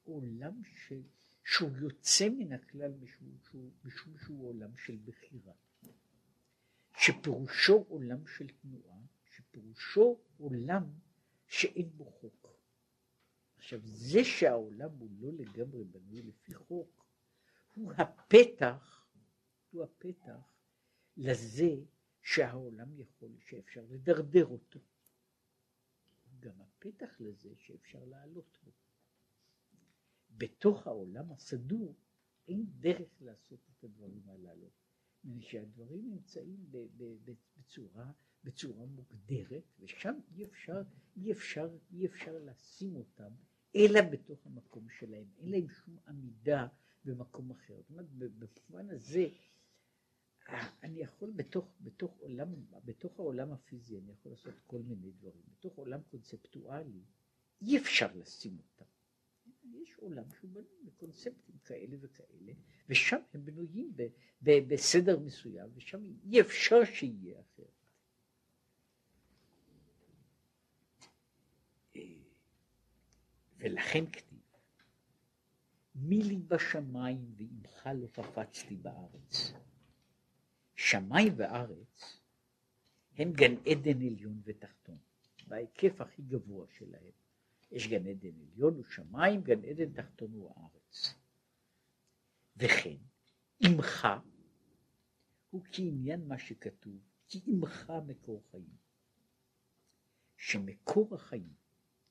העולם ש, שהוא יוצא מן הכלל משום שהוא, משום שהוא עולם של בחירה. שפירושו עולם של תנועה, שפירושו עולם שאין בו חוק. עכשיו זה שהעולם הוא לא לגמרי בנוי לפי חוק, הוא הפתח, הוא הפתח לזה שהעולם יכול, שאפשר לדרדר אותו. גם הפתח לזה שאפשר לעלות בו. בתוך העולם הסדור אין דרך לעשות את הדברים הללו. שהדברים נמצאים בצורה, בצורה מוגדרת, ושם אי אפשר, אי אפשר, אי אפשר לשים אותם, אלא בתוך המקום שלהם, אין להם שום עמידה במקום אחר. זאת אומרת, במובן הזה, אני יכול בתוך, בתוך, עולם, בתוך העולם הפיזי, אני יכול לעשות כל מיני דברים. בתוך עולם קונספטואלי, אי אפשר לשים אותם. יש עולם שהוא בנוי בקונספטים כאלה וכאלה, ושם הם בנויים ב, ב, בסדר מסוים, ושם אי אפשר שיהיה אחרת. ולכן כתיב, מי לי בשמיים ועמך לא קפצתי בארץ. שמיים וארץ הם גן עדן עליון ותחתון, בהיקף הכי גבוה שלהם. יש גן עדן עליון ושמיים, גן עדן תחתון הוא הארץ. וכן, עמך הוא כעניין מה שכתוב, כי עמך מקור חיים. שמקור החיים,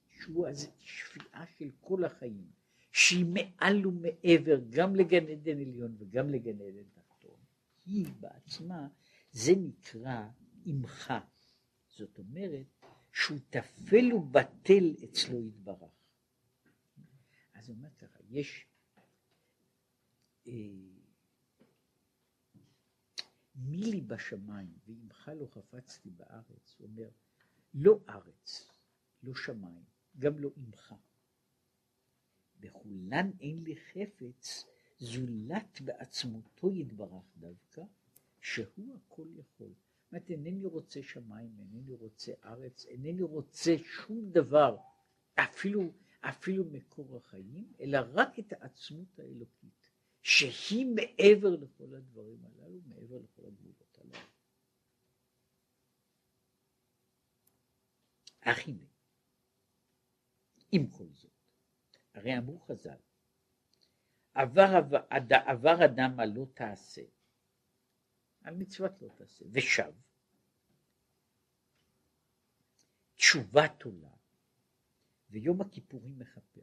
שהוא השפיעה של כל החיים, שהיא מעל ומעבר גם לגן עדן עליון וגם לגן עדן תחתון, היא בעצמה, זה נקרא עמך. זאת אומרת, שהוא טפל ובטל אצלו יתברך. אז הוא אומר ככה, יש אה, מי לי בשמיים ועמך לא חפצתי בארץ, הוא אומר, לא ארץ, לא שמיים, גם לא עמך. בכולן אין לי חפץ זולת בעצמותו יתברך דווקא, שהוא הכל יכול. אומרת, אינני רוצה שמיים, אינני רוצה ארץ, אינני רוצה שום דבר, אפילו, אפילו מקור החיים, אלא רק את העצמות האלוקית, שהיא מעבר לכל הדברים הללו, מעבר לכל הגבולות הללו. אך הנה, עם כל זאת, הרי אמרו חז"ל, עבר, עבר אדם מה לא תעשה, על מצוות לא תעשה, ושב. תשובת עולה, ויום הכיפורים מכפר.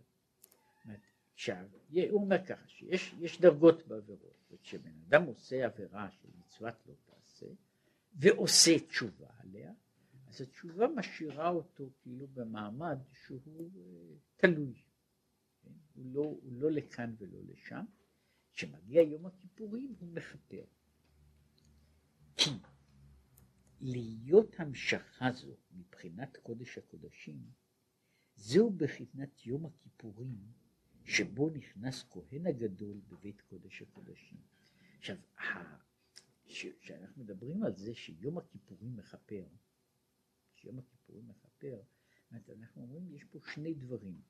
עכשיו, הוא אומר ככה, שיש דרגות בעבירות, וכשבן אדם עושה עבירה של מצוות לא תעשה, ועושה תשובה עליה, אז התשובה משאירה אותו כאילו במעמד שהוא אה, תלוי. כן? הוא, לא, הוא לא לכאן ולא לשם. כשמגיע יום הכיפורים הוא מכפר. כי <coughs> להיות המשכה זו מבחינת קודש הקודשים, זהו בחינת יום הכיפורים שבו נכנס כהן הגדול בבית קודש הקודשים. עכשיו, כשאנחנו מדברים על זה שיום הכיפורים מכפר, שיום הכיפורים מכפר, אנחנו אומרים יש פה שני דברים.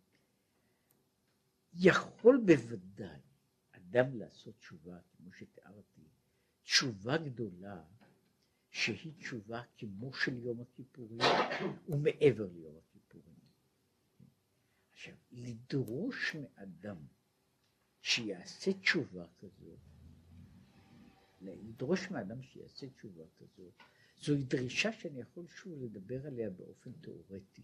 יכול בוודאי אדם לעשות תשובה, כמו שתיארתי, תשובה גדולה שהיא תשובה כמו של יום הכיפורים ומעבר ליום הכיפורים. עכשיו, לדרוש מאדם שיעשה תשובה כזו, לדרוש מאדם שיעשה תשובה כזו, זוהי דרישה שאני יכול שוב לדבר עליה באופן תיאורטי.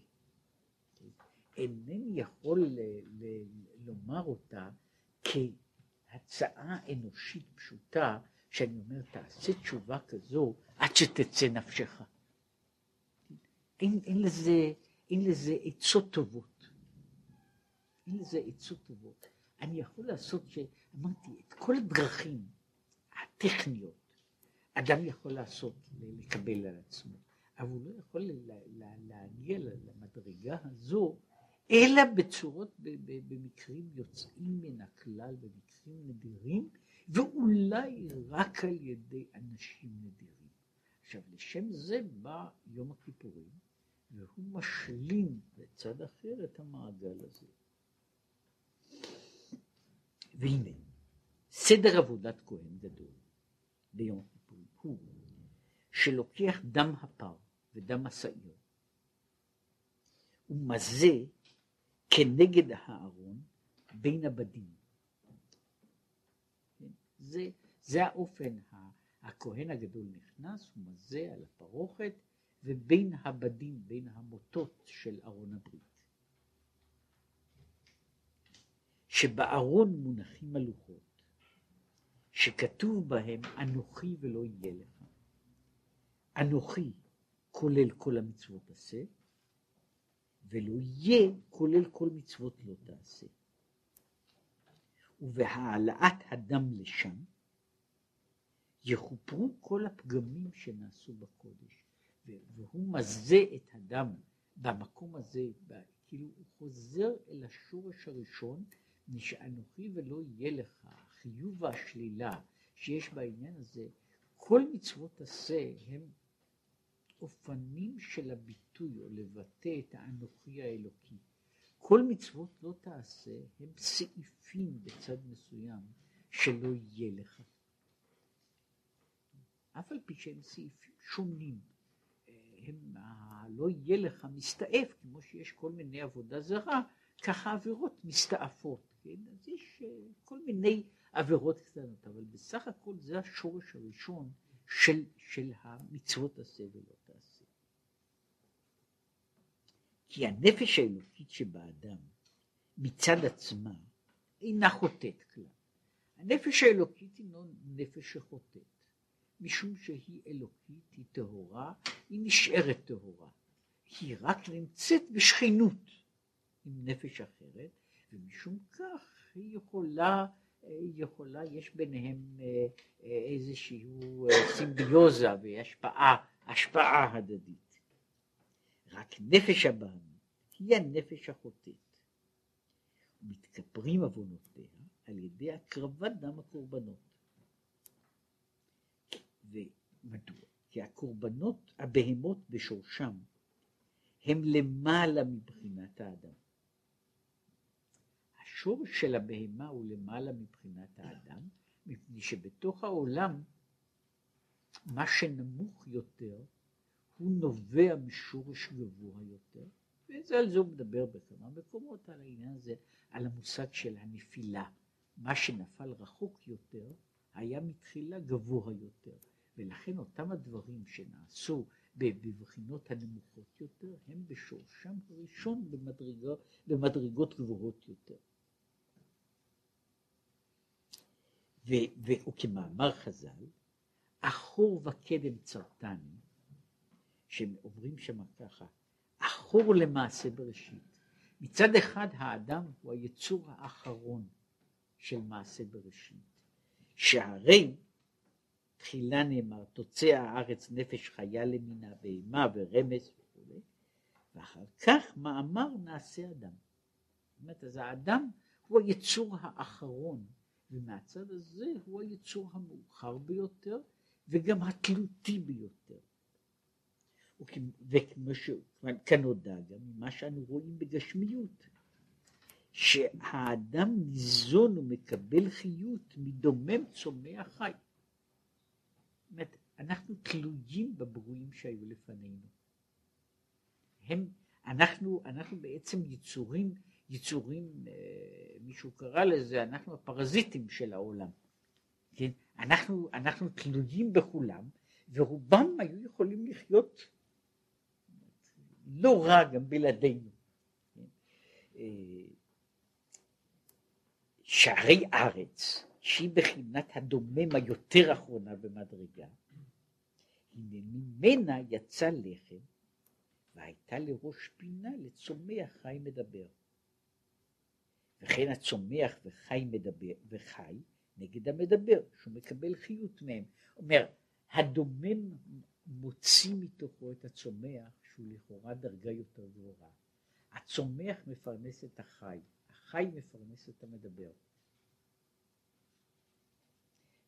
אינני יכול ל- ל- לומר אותה כהצעה אנושית פשוטה שאני אומר, תעשה תשובה כזו עד שתצא נפשך. אין, אין, לזה, אין לזה עצות טובות. אין לזה עצות טובות. אני יכול לעשות, אמרתי, את כל הדרכים הטכניות, אדם יכול לעשות, לקבל על עצמו, אבל הוא לא יכול להגיע למדרגה הזו, אלא בצורות, במקרים יוצאים מן הכלל, במקרים נדירים, ואולי רק על ידי אנשים נדירים. עכשיו, לשם זה בא יום הכיפורים, והוא משלים בצד אחר את המעגל הזה. והנה, סדר עבודת כהן גדול ביום הכיפורים הוא שלוקח דם הפר ודם השעיר ומזה כנגד הארון בין הבדים. זה, זה האופן, הכהן הגדול נכנס, הוא מזה על הפרוכת, ובין הבדים, בין המוטות של ארון הברית. שבארון מונחים הלוחות, שכתוב בהם אנוכי ולא יהיה לך. אנוכי כולל כל המצוות עשה, ולא יהיה כולל כל מצוות לא תעשה. ובהעלאת הדם לשם, יכופרו כל הפגמים שנעשו בקודש. והוא מזה את הדם במקום הזה, כאילו הוא חוזר אל השורש הראשון, משאנוכי ולא יהיה לך, החיוב והשלילה שיש בעניין הזה, כל מצוות עשה הם אופנים של הביטוי או לבטא את האנוכי האלוקי. כל מצוות לא תעשה הם סעיפים בצד מסוים שלא יהיה לך. אף על פי שהם סעיפים שונים, הם, לא יהיה לך מסתעף, כמו שיש כל מיני עבודה זרה, ככה עבירות מסתעפות, כן? אז יש uh, כל מיני עבירות קטנות, אבל בסך הכל זה השורש הראשון של, של המצוות עשה ולא תעשה. כי הנפש האלוקית שבאדם מצד עצמה אינה חוטאת כלל. הנפש האלוקית לא נפש שחוטאת. משום שהיא אלוקית, היא טהורה, היא נשארת טהורה. היא רק נמצאת בשכנות עם נפש אחרת, ומשום כך היא יכולה, היא יכולה, יש ביניהם אה, אה, איזושהי אה, סימביוזה והשפעה, השפעה הדדית. רק נפש הבעמית היא הנפש החוטאת. מתכפרים עוונותיה על ידי הקרבת דם הקורבנות. ומדוע? כי הקורבנות, הבהמות בשורשם, הם למעלה מבחינת האדם. השורש של הבהמה הוא למעלה מבחינת האדם, מפני שבתוך העולם מה שנמוך יותר הוא נובע משורש גבוה יותר, ועל זה הוא מדבר בכמה מקומות על העניין הזה, על המושג של הנפילה. מה שנפל רחוק יותר היה מתחילה גבוה יותר. ולכן אותם הדברים שנעשו בבחינות הנמוכות יותר, הם בשורשם הראשון במדרגות, במדרגות גבוהות יותר. וכמאמר חז"ל, אחור וקדם צרתני, שעוברים שם ככה, אחור למעשה בראשית. מצד אחד האדם הוא היצור האחרון של מעשה בראשית, שהרי תחילה נאמר, תוצא הארץ נפש חיה למינה, בהמה ורמס וכו', ואחר כך מאמר נעשה אדם. זאת אומרת, אז האדם הוא היצור האחרון, ומהצד הזה הוא היצור המאוחר ביותר, וגם התלותי ביותר. וכמו שכנודע גם ממה שאנו רואים בגשמיות, שהאדם ניזון ומקבל חיות מדומם צומח חי. אומרת, אנחנו תלויים בברואים שהיו לפנינו. הם, אנחנו, אנחנו בעצם יצורים, יצורים, אה, מישהו קרא לזה, אנחנו הפרזיטים של העולם. כן? אנחנו, אנחנו תלויים בכולם, ורובם היו יכולים לחיות לא רע גם בלעדינו. אה, שערי ארץ שהיא בחינת הדומם היותר אחרונה במדרגה, הנה ממנה יצא לחם והייתה לראש פינה לצומח חי מדבר. וכן הצומח וחי מדבר, וחי נגד המדבר, שהוא מקבל חיות מהם. אומר, הדומם מוציא מתוכו את הצומח, שהוא לכאורה דרגה יותר גבוהה. הצומח מפרנס את החי, החי מפרנס את המדבר.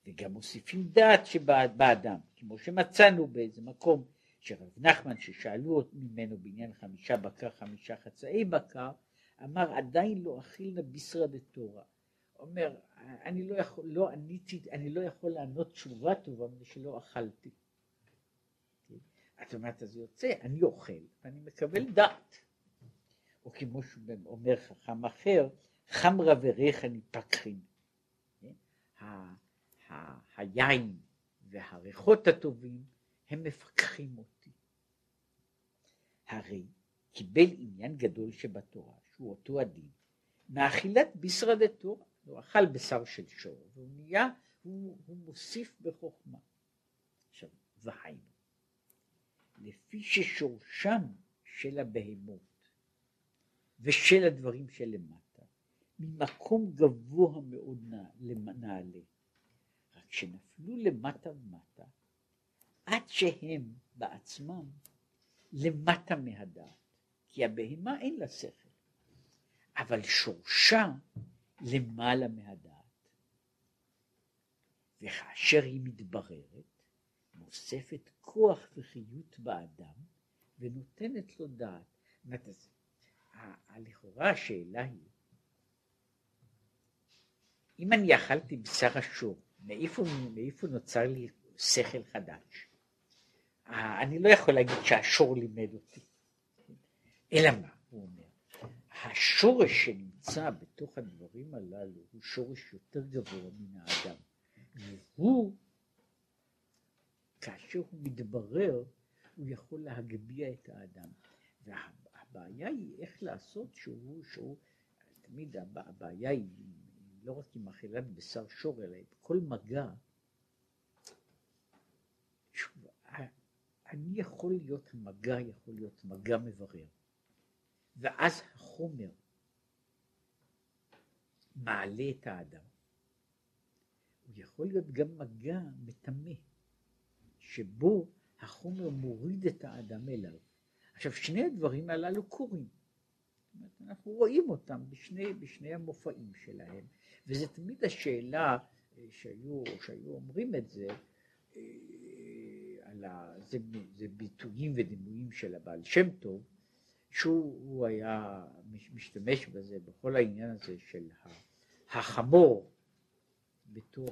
וגם מוסיפים דעת שבאדם, כמו שמצאנו באיזה מקום שרב נחמן ששאלו ממנו בעניין חמישה בקר חמישה חצאי בקר אמר עדיין לא אכילנה ביסרא דתורה אומר אני לא יכול לא עניתי אני לא יכול לענות תשובה טובה מפני שלא אכלתי את אומרת אז יוצא אני אוכל ואני מקבל דעת או כמו שאומר חכם אחר חמרה וריחא ניפקחין היין והריחות הטובים הם מפקחים אותי. הרי קיבל עניין גדול שבתורה, שהוא אותו הדין, מאכילת ביסרא דתורה. הוא אכל בשר של שור, והוא נהיה, הוא, הוא מוסיף בחוכמה. עכשיו, והיינו, לפי ששורשם של הבהמות ושל הדברים שלמטה, ממקום גבוה מאוד נעלה, רק שנפלו למטה ומטה, עד שהם בעצמם למטה מהדעת, כי הבהמה אין לה שכל, אבל שורשה למעלה מהדעת. וכאשר היא מתבררת, נוספת כוח וחיות באדם ונותנת לו דעת. לכאורה השאלה היא, אם אני אכלתי בשר השור, מאיפה, מאיפה נוצר לי שכל חדש? אני לא יכול להגיד שהשור לימד אותי, אלא מה, הוא אומר, השורש שנמצא בתוך הדברים הללו הוא שורש יותר גבוה מן האדם, והוא, כאשר הוא מתברר, הוא יכול להגביה את האדם, והבעיה היא איך לעשות שהוא, שהוא, תמיד הבעיה היא לא רק עם אכילת בשר שור, אלא כל מגע. אני יכול להיות, המגע יכול להיות מגע מברר, ואז החומר מעלה את האדם. הוא יכול להיות גם מגע מטמא, שבו החומר מוריד את האדם אליו. עכשיו, שני הדברים הללו קורים. אנחנו רואים אותם בשני, בשני המופעים שלהם, וזה תמיד השאלה אה, שהיו, שהיו אומרים את זה, אה, על ה, זה, זה ביטויים ודימויים של הבעל שם טוב, שהוא היה משתמש בזה, בכל העניין הזה של החמור בתור,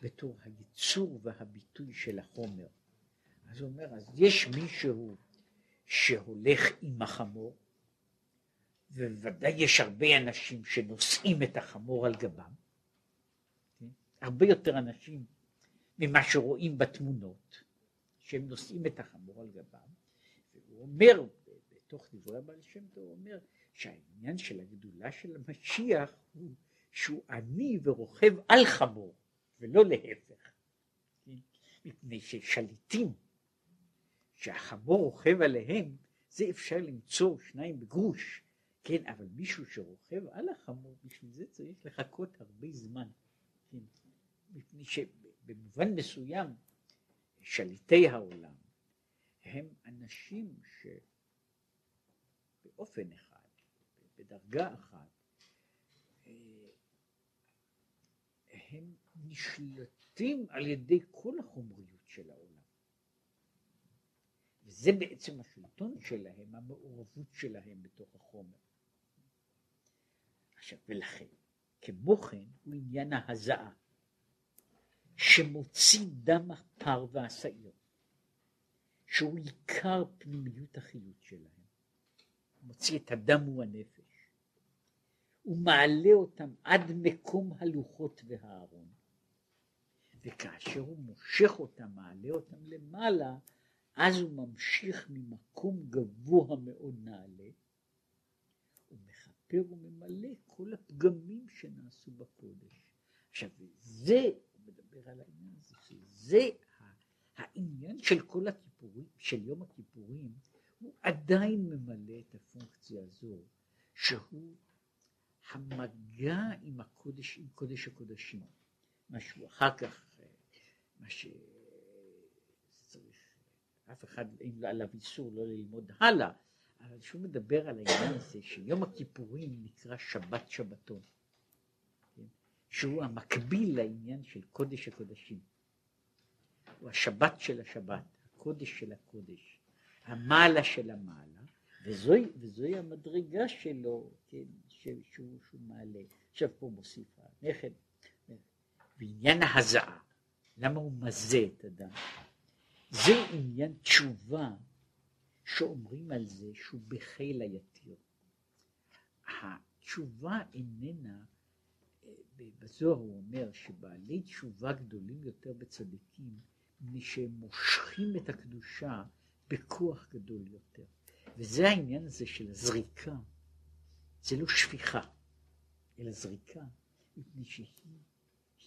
בתור הייצור והביטוי של החומר. אז הוא אומר, אז יש מישהו שהולך עם החמור, וודאי יש הרבה אנשים שנושאים את החמור על גבם, כן? הרבה יותר אנשים ממה שרואים בתמונות. שהם נושאים את החמור על גבם, והוא אומר, בתוך דברי הבעל שם טוב, הוא אומר שהעניין של הגדולה של המשיח הוא שהוא עני ורוכב על חמור, ולא להפך. מפני ששליטים שהחמור רוכב עליהם, זה אפשר למצוא שניים בגרוש, כן, אבל מישהו שרוכב על החמור, בשביל זה צריך לחכות הרבה זמן. כן? מפני שבמובן מסוים שליטי העולם הם אנשים שבאופן אחד, בדרגה אחת, אה, הם נשלטים על ידי כל החומריות של העולם. וזה בעצם השלטון שלהם, המעורבות שלהם בתוך החומר. עכשיו, ולכן, כמו כן, הוא עניין ההזעה. שמוציא דם הפר והשעיר, שהוא עיקר פנימיות החיות שלהם. מוציא את הדם. הוא מעלה אותם עד מקום הלוחות והארון. וכאשר הוא מושך אותם, מעלה אותם למעלה, אז הוא ממשיך ממקום גבוה מאוד נעלה, הוא מכפר וממלא כל הפגמים שנעשו בקודש. עכשיו, זה מדבר על העניין הזה, שזה העניין של כל הכיפורים, של יום הכיפורים, הוא עדיין ממלא את הפונקציה הזו, שהוא המגע עם הקודש, עם קודש הקודשים, מה שהוא אחר כך, מה שצריך, אף אחד אין לו עליו איסור לא ללמוד הלאה, אבל שהוא מדבר על העניין הזה שיום הכיפורים נקרא שבת שבתון, כן? שהוא המקביל לעניין של קודש הקודשים, הוא השבת של השבת, הקודש של הקודש, המעלה של המעלה, וזוהי המדרגה שלו, כן, שהוא, שהוא, מעלה. עכשיו פה מוסיף הנכד, בעניין ההזעה, למה הוא מזה את אדם? זה עניין תשובה שאומרים על זה שהוא בחיל היתיר. התשובה איננה, בזוהר הוא אומר שבעלי תשובה גדולים יותר בצדיקים, מפני שהם מושכים את הקדושה בכוח גדול יותר. וזה העניין הזה של הזריקה, זה לא שפיכה, אלא זריקה, מפני שהיא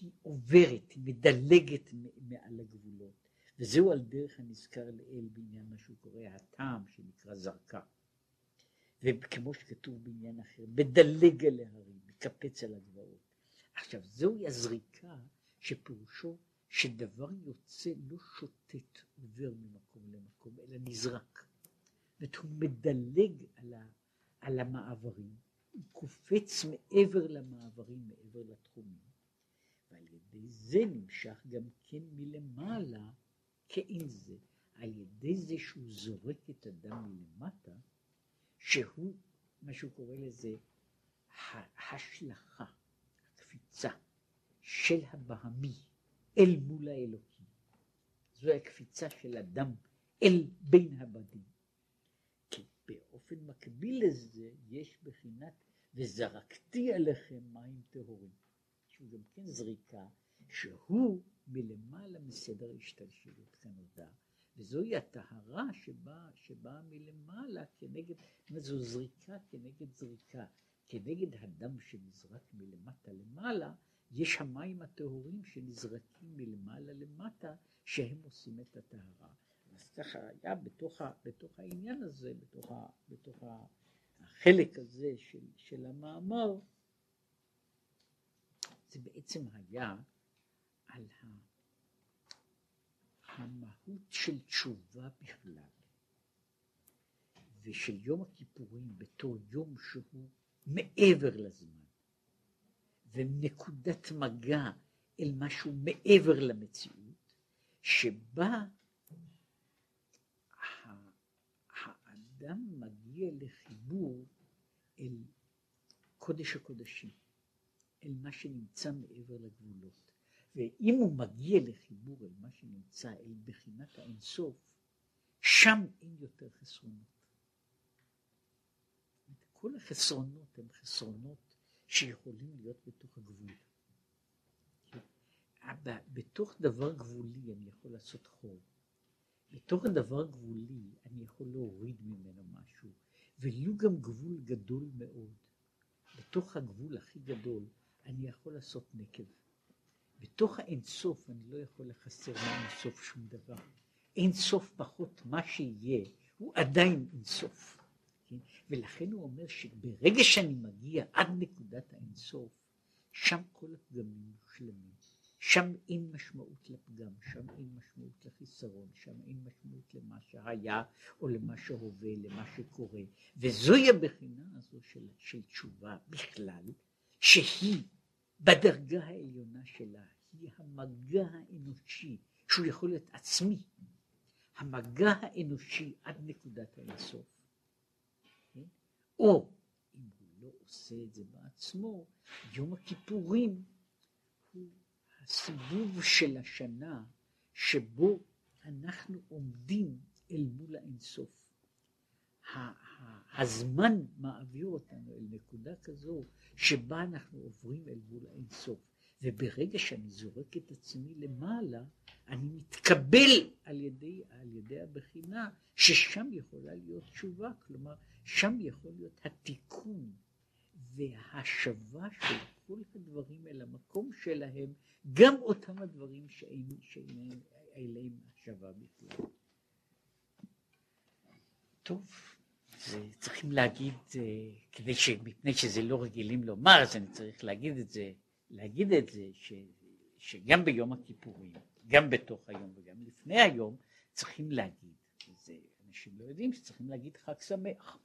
היא עוברת, היא מדלגת מעל הגבולות. וזהו על דרך הנזכר לאל בעניין מה שהוא קורא הטעם שנקרא זרקה. וכמו שכתוב בעניין אחר, מדלג על ההרים, מקפץ על הגבעות. עכשיו זוהי הזריקה שפירושו שדבר יוצא לא שוטט עובר ממקום למקום, אלא נזרק. זאת הוא מדלג על, ה, על המעברים, הוא קופץ מעבר למעברים, מעבר לתחומים. ועל ידי זה נמשך גם כן מלמעלה כאין זה, על ידי זה שהוא זורק את הדם מלמטה, שהוא, מה שהוא קורא לזה, השלכה, הקפיצה של הבהמי אל מול האלוקים. זו הקפיצה של הדם אל בין הבדים. באופן מקביל לזה יש בחינת וזרקתי עליכם מים טהורים. שהוא גם כן זריקה, שהוא מלמעלה מסדר השתלשלות כנודע, וזוהי הטהרה שבאה שבא מלמעלה כנגד, זו זריקה כנגד זריקה, כנגד הדם שנזרק מלמטה למעלה, יש המים הטהורים שנזרקים מלמעלה למטה, שהם עושים את הטהרה. אז ככה היה בתוך, ה, בתוך העניין הזה, בתוך, ה, בתוך החלק הזה של, של המאמר, זה בעצם היה על המהות של תשובה בכלל, ושל יום הכיפורים בתור יום שהוא מעבר לזמן, ונקודת מגע אל משהו מעבר למציאות, שבה האדם מגיע לחיבור אל קודש הקודשים. אל מה שנמצא מעבר לגבולות. ואם הוא מגיע לחיבור אל מה שנמצא, אל בחינת האינסוף, שם אין יותר חסרונות. כל החסרונות הם חסרונות שיכולים להיות בתוך הגבול. בתוך דבר גבולי אני יכול לעשות חור. בתוך הדבר גבולי אני יכול להוריד ממנו משהו, ולו גם גבול גדול מאוד. בתוך הגבול הכי גדול אני יכול לעשות נקב. בתוך האינסוף אני לא יכול לחסר מאינסוף שום דבר. אינסוף פחות מה שיהיה, הוא עדיין אינסוף. כן? ולכן הוא אומר שברגע שאני מגיע עד נקודת האינסוף, שם כל הפגמים מושלמים. שם אין משמעות לפגם, שם אין משמעות לחיסרון, שם אין משמעות למה שהיה או למה שהווה, למה שקורה. וזוהי הבחינה הזו של, של תשובה בכלל, שהיא בדרגה העליונה שלה, היא המגע האנושי, שהוא יכול להיות עצמי, המגע האנושי עד נקודת האינסוף. כן? או אם הוא לא עושה את זה בעצמו, יום הכיפורים הסיבוב של השנה שבו אנחנו עומדים אל מול האינסוף. הזמן מעביר אותנו אל נקודה כזו שבה אנחנו עוברים אל מול האינסוף. וברגע שאני זורק את עצמי למעלה, אני מתקבל על ידי, על ידי הבחינה ששם יכולה להיות תשובה, כלומר שם יכול להיות התיקון וההשבה של כל הדברים אל המקום שלהם, גם אותם הדברים שאין, אליהם השבה בכלל. טוב, צריכים להגיד, אה, כדי. מפני שזה לא רגילים לומר, אז אני צריך להגיד את זה, להגיד את זה, ש, שגם ביום הכיפורים, גם בתוך היום וגם לפני היום, צריכים להגיד, זה, אנשים לא יודעים שצריכים להגיד חג שמח.